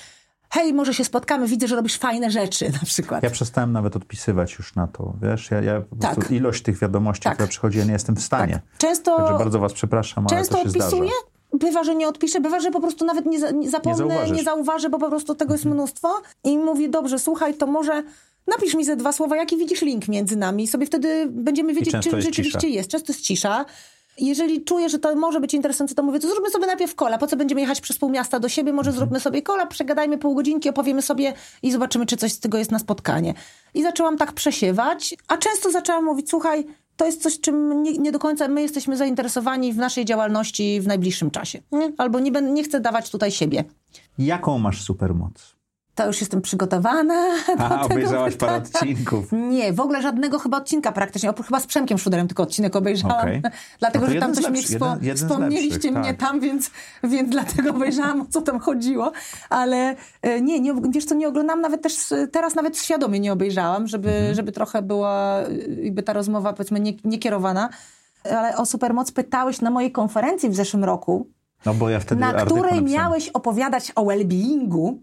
Hej, może się spotkamy, widzę, że robisz fajne rzeczy [LAUGHS] na przykład. Ja przestałem nawet odpisywać już na to, wiesz? Ja, ja Tak. ilość tych wiadomości, Tak. która przychodzi, ja nie jestem w stanie. Tak. Często- Także bardzo was przepraszam, ale Często to się odpisuję, zdarza. bywa, że nie odpiszę, bywa, że po prostu nawet nie, nie zapomnę, nie. Mhm. zauważę, bo po prostu tego jest mnóstwo. I mówię, dobrze, słuchaj, to może napisz mi ze dwa słowa, jaki widzisz link między nami i sobie wtedy będziemy wiedzieć, czym jest rzeczywiście cisza. jest. Często jest cisza. Jeżeli czuję, że to może być interesujące, to mówię, to zróbmy sobie najpierw kola. Po co będziemy jechać przez pół miasta do siebie? Może zróbmy sobie kola, przegadajmy pół godzinki, opowiemy sobie i zobaczymy, czy coś z tego jest na spotkanie. I zaczęłam tak przesiewać, a często zaczęłam mówić, słuchaj, to jest coś, czym nie, nie do końca my jesteśmy zainteresowani w naszej działalności w najbliższym czasie. Nie? Albo nie, nie chcę dawać tutaj siebie. Jaką masz supermoc? To już jestem przygotowana. [LAUGHS] do Aha, obejrzałaś parę pytania. odcinków. Nie, w ogóle żadnego chyba odcinka praktycznie. Oprócz chyba z Przemkiem Szuderem tylko odcinek obejrzałam. Okej. [LAUGHS] Dlatego, No że tam coś jeden- jeden z wspomnieliście lepszych, mnie tak. tam, więc, więc dlatego obejrzałam, o co tam chodziło. Ale e, nie, nie, wiesz co, nie oglądam nawet też, teraz nawet świadomie nie obejrzałam, żeby, Mhm. żeby trochę była e, jakby ta rozmowa powiedzmy nie, niekierowana. Ale o Supermoc pytałeś na mojej konferencji w zeszłym roku, No bo ja wtedy na której napisałem. miałeś opowiadać o well-beingu.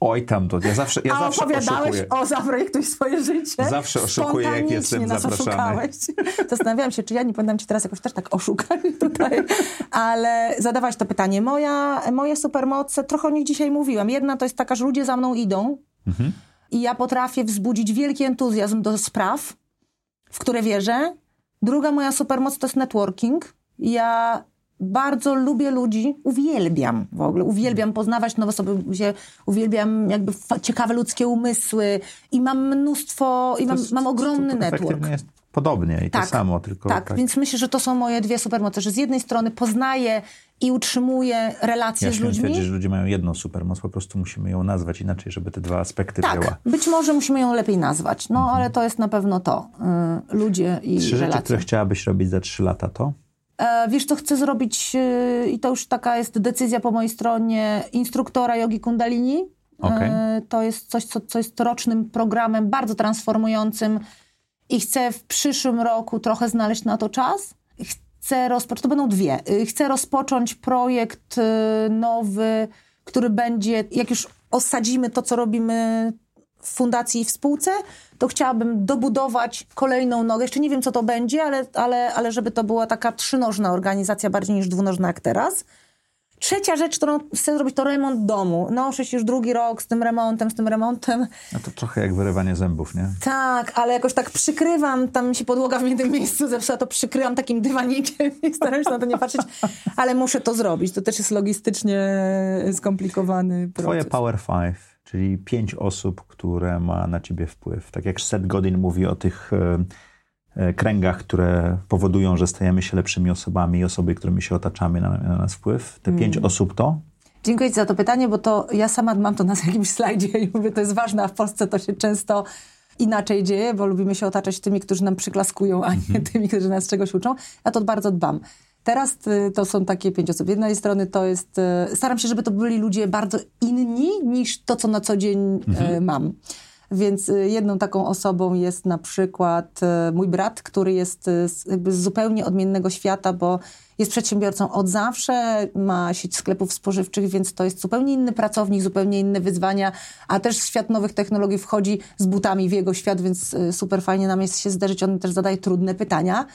Oj tam to, ja zawsze, ja A zawsze opowiadałeś oszukuję. o zaprojektuj swoje życie. Zawsze oszukuję, jak jestem nas zapraszany. oszukałeś. Zastanawiałam się, czy ja nie powinnam cię teraz jakoś też tak oszukać tutaj. Ale zadawałaś to pytanie. Moja, moje supermoce, trochę o nich dzisiaj mówiłam. Jedna to jest taka, że ludzie za mną idą Mhm. i ja potrafię wzbudzić wielki entuzjazm do spraw, w które wierzę. Druga moja supermoc to jest networking. Ja bardzo lubię ludzi, uwielbiam w ogóle, uwielbiam poznawać nowe osoby, się- uwielbiam jakby ciekawe ludzkie umysły i mam mnóstwo, i mam, To jest- mam ogromny to network. Efektywnie jest podobnie i Tak, to samo, tylko Tak, więc myślę, że to są moje dwie supermoce, że z jednej strony poznaję i utrzymuję relacje ja z ludźmi. twierdzić, że ludzie mają jedną supermoc, po prostu musimy ją nazwać inaczej, żeby te dwa aspekty Tak, wzięła. być może musimy ją lepiej nazwać, no ale to jest na pewno to. Y, ludzie i Trzy rzeczy, relacje. które chciałabyś robić za trzy lata, to? E, wiesz, co chcę zrobić e, i to już taka jest decyzja po mojej stronie instruktora jogi kundalini. Okej. E, to jest coś, co, co jest rocznym programem bardzo transformującym i chcę w przyszłym roku trochę znaleźć na to czas. Chcę rozpocząć, to będą dwie. Chcę rozpocząć projekt nowy, który będzie, jak już osadzimy to, co robimy w fundacji i w spółce, to chciałabym dobudować kolejną nogę. Jeszcze nie wiem, co to będzie, ale, ale, ale żeby to była taka trzynożna organizacja bardziej niż dwunożna jak teraz. Trzecia rzecz, którą chcę zrobić, to remont domu. Noszę się już drugi rok z tym remontem, z tym remontem. No to trochę jak wyrywanie zębów, nie? Tak, ale jakoś tak przykrywam, tam mi się podłoga w jednym miejscu zepsuła, to przykrywam takim dywanikiem [LAUGHS] i staram się na to nie patrzeć, ale muszę to zrobić. To też jest logistycznie skomplikowany proces. Twoje Power Five, czyli pięć osób, które ma na ciebie wpływ. Tak jak Seth Godin mówi o tych e, e, kręgach, które powodują, że stajemy się lepszymi osobami i osoby, którymi się otaczamy, na, na nas wpływ. Te pięć Mm. osób to? Dziękuję Ci za to pytanie, bo to ja sama mam to na [LAUGHS] jakimś slajdzie i mówię, to jest ważne, a w Polsce to się często inaczej dzieje, bo lubimy się otaczać tymi, którzy nam przyklaskują, a nie tymi, którzy nas czegoś uczą. Ja to bardzo dbam. Teraz y, to są takie pięć osób. Z jednej strony to jest, y, staram się, żeby to byli ludzie bardzo inni niż to, co na co dzień y, mam. Więc jedną taką osobą jest na przykład mój brat, który jest z, zupełnie odmiennego świata, bo jest przedsiębiorcą od zawsze, ma sieć sklepów spożywczych, więc to jest zupełnie inny pracownik, zupełnie inne wyzwania, a też świat nowych technologii wchodzi z butami w jego świat, więc super fajnie nam jest się zderzyć. On też zadaje trudne pytania,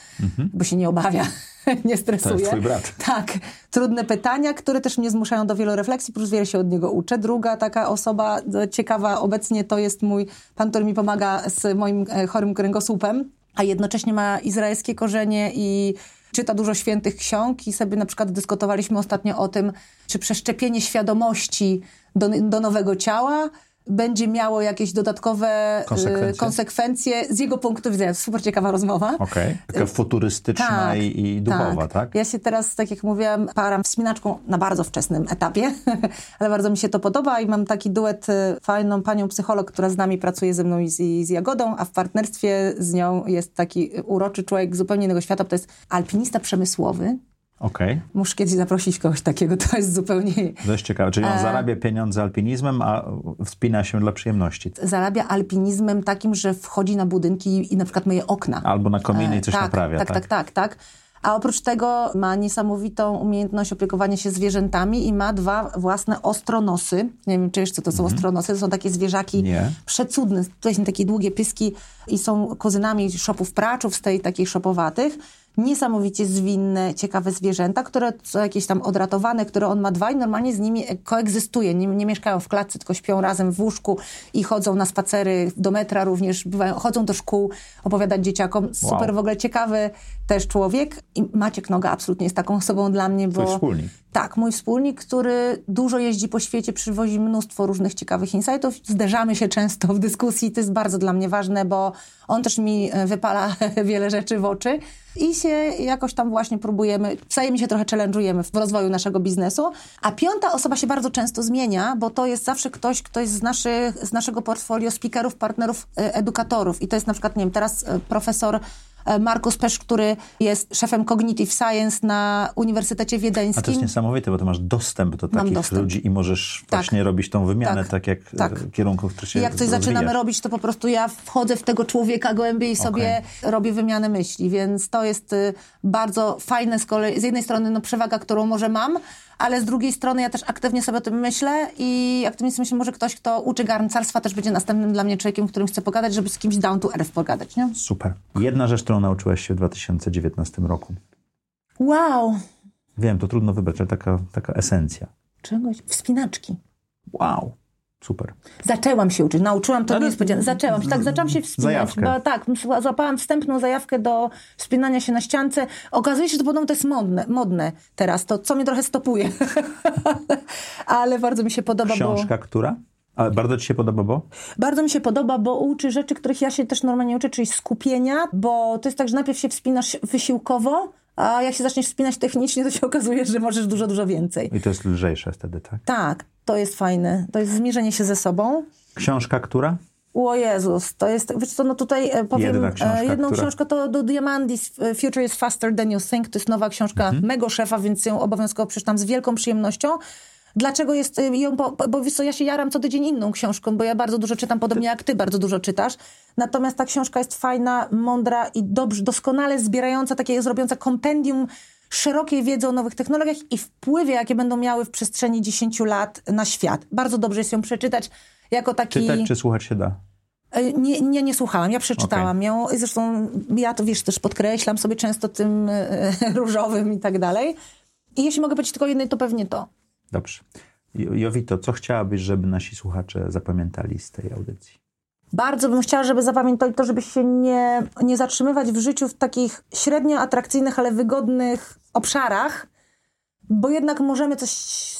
bo się nie obawia, [LAUGHS] nie stresuje. To jest twój brat. Tak, trudne pytania, które też mnie zmuszają do wielu refleksji, plus wiele się od niego uczę. Druga taka osoba e, ciekawa obecnie to jest mój pan, który mi pomaga z moim e, chorym kręgosłupem, a jednocześnie ma izraelskie korzenie i czyta dużo świętych ksiąg i sobie na przykład dyskutowaliśmy ostatnio o tym, czy przeszczepienie świadomości do, do nowego ciała będzie miało jakieś dodatkowe e, Konsekwencje? konsekwencje z jego punktu widzenia. Super ciekawa rozmowa. Okej. Taka futurystyczna Tak, i, i duchowa, tak? Ja się teraz, tak jak mówiłam, param wspinaczką na bardzo wczesnym etapie, [LAUGHS] ale bardzo mi się to podoba i mam taki duet y, fajną panią psycholog, która z nami pracuje ze mną i z, i z Jagodą, a w partnerstwie z nią jest taki uroczy człowiek zupełnie innego świata, to jest alpinista przemysłowy. Okej. Muszę kiedyś zaprosić kogoś takiego, to jest zupełnie... Dość ciekawe. Czyli E. on zarabia pieniądze alpinizmem, a wspina się dla przyjemności. Zarabia alpinizmem takim, że wchodzi na budynki i na przykład myje okna. Albo na kominy i coś tak, naprawia, tak, tak, tak, tak. A oprócz tego ma niesamowitą umiejętność opiekowania się zwierzętami i ma dwa własne ostronosy. Nie wiem, czy wiesz, co to są ostronosy. To są takie zwierzaki Nie. przecudne. To są takie długie pyski i są kuzynami szopów praczów z tej takich szopowatych. Niesamowicie zwinne, ciekawe zwierzęta, które są jakieś tam odratowane, które on ma dwa i normalnie z nimi koegzystuje. Nie, nie mieszkają w klatce, tylko śpią razem w łóżku i chodzą na spacery do metra również, bywają, chodzą do szkół opowiadać dzieciakom. Super w ogóle ciekawy też człowiek. I Maciek Noga absolutnie jest taką osobą dla mnie, bo... Twój wspólnik. Tak, mój wspólnik, który dużo jeździ po świecie, przywozi mnóstwo różnych ciekawych insightów. Zderzamy się często w dyskusji, to jest bardzo dla mnie ważne, bo on też mi e, wypala [LAUGHS] wiele rzeczy w oczy i się jakoś tam właśnie próbujemy, wzajemnie się trochę challenge'ujemy w rozwoju naszego biznesu. A piąta osoba się bardzo często zmienia, bo to jest zawsze ktoś, kto jest z, naszych, z naszego portfolio speakerów, partnerów, e, edukatorów. I to jest na przykład, nie wiem, teraz e, profesor Markus Pesz, który jest szefem Cognitive Science na Uniwersytecie A to Wiedeńskim. jest niesamowite, bo ty masz dostęp do takich dostęp. ludzi i możesz Tak. właśnie robić tą wymianę, tak, Tak. jak Tak. tak. kierunków, które się I jak coś zaczynamy rozwijasz. robić, to po prostu ja wchodzę w tego człowieka głębiej i sobie robię wymianę myśli, więc to jest y, bardzo fajne z kolei. Z jednej strony no, przewaga, którą może mam, ale z drugiej strony ja też aktywnie sobie o tym myślę i aktywnie sobie myślę, może ktoś, kto uczy garncarstwa też będzie następnym dla mnie człowiekiem, którym chcę pogadać, żeby z kimś down to earth pogadać, nie? Super. Jedna rzecz, którą nauczyłaś się w 2019 roku. Wow! Wiem, to trudno wybrać, ale taka, taka esencja. Czegoś? Wspinaczki. Wow. Super. Zaczęłam się uczyć, nauczyłam to Ale- nie jest powiedziane. Zaczęłam się, tak, zaczęłam się wspinać. Zajawkę. Bo, tak, zła- złapałam wstępną zajawkę do wspinania się na ściance. Okazuje się, że to podobno to jest modne, modne teraz, to co mnie trochę stopuje. [LAUGHS] Ale bardzo mi się podoba, bo... Książka, która? Ale bardzo ci się podoba, bo? Bardzo mi się podoba, bo uczy rzeczy, których ja się też normalnie uczę, czyli skupienia, bo to jest tak, że najpierw się wspinasz wysiłkowo, a jak się zaczniesz wspinać technicznie, to się okazuje, że możesz dużo, dużo więcej. I to jest lżejsze wtedy, tak? Tak, to jest fajne. To jest zmierzenie się ze sobą. Książka, która? O Jezus, to jest, wiesz co, no tutaj e, powiem, Jedna książka, e, jedną która- książkę to do Diamandis, e, Future is Faster Than You Think, to jest nowa książka Mhm. mego szefa, więc ją obowiązkowo przeczytam z wielką przyjemnością. Dlaczego jest e, ją, bo, bo wiesz co, ja się jaram co tydzień inną książką, bo ja bardzo dużo czytam, podobnie jak ty bardzo dużo czytasz. Natomiast ta książka jest fajna, mądra i dobrze, doskonale zbierająca, takie zrobiąca kompendium szerokiej wiedzy o nowych technologiach i wpływie, jakie będą miały w przestrzeni 10 lat na świat. Bardzo dobrze jest ją przeczytać jako taki... Czytać czy słuchać się da? E, Nie, nie, nie słuchałam, ja przeczytałam ją. I Zresztą ja to wiesz, też podkreślam sobie często tym e, różowym i tak dalej. I jeśli mogę powiedzieć tylko jednej, to pewnie to. Dobrze. Jo- Jowito, co chciałabyś, żeby nasi słuchacze zapamiętali z tej audycji? Bardzo bym chciała, żeby zapamiętali to, żeby się nie, nie zatrzymywać w życiu w takich średnio atrakcyjnych, ale wygodnych obszarach, bo jednak możemy coś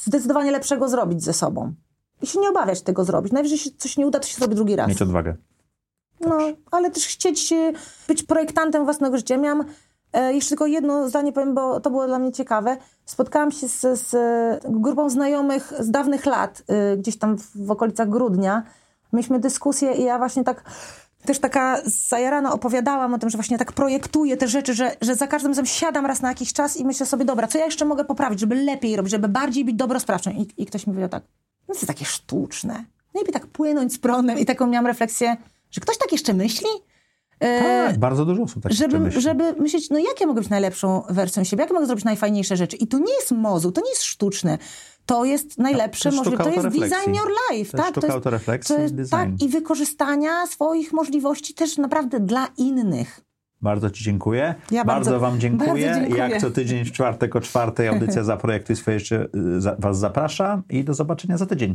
zdecydowanie lepszego zrobić ze sobą. I się nie obawiać tego zrobić. Najwyżej się coś nie uda, to się zrobi drugi raz. Mieć odwagę. No, ale też chcieć być projektantem własnego życia. Miałam jeszcze tylko jedno zdanie powiem, bo to było dla mnie ciekawe. Spotkałam się z, z e, grupą znajomych z dawnych lat, e, gdzieś tam w, okolicach grudnia. Mieliśmy dyskusję i ja właśnie tak też taka zajarana opowiadałam o tym, że właśnie tak projektuję te rzeczy, że, że za każdym razem siadam raz na jakiś czas i myślę sobie, dobra, co ja jeszcze mogę poprawić, żeby lepiej robić, żeby bardziej być dobrosprawczą. I, i ktoś mi powiedział tak, no to takie sztuczne. Najlepiej tak płynąć z prądem i taką miałam refleksję, że ktoś tak jeszcze myśli? E, Tak, bardzo dużo osób tak żeby, myśli. żeby myśleć, no jak ja mogę być najlepszą wersją siebie, jak ja mogę zrobić najfajniejsze rzeczy. I to nie jest mozu, to nie jest sztuczne. To jest najlepsze, to jest możliwe. sztuka To jest design your life. To jest tak? sztuka autorefleksji to jest, design. Tak, i wykorzystania swoich możliwości też naprawdę dla innych. Bardzo Ci dziękuję. Ja bardzo, bardzo- Wam dziękuję. bardzo dziękuję. Jak co tydzień w czwartek o czwartej audycja [LAUGHS] Zaprojektuj swoje życie y, Was zaprasza i do zobaczenia za tydzień.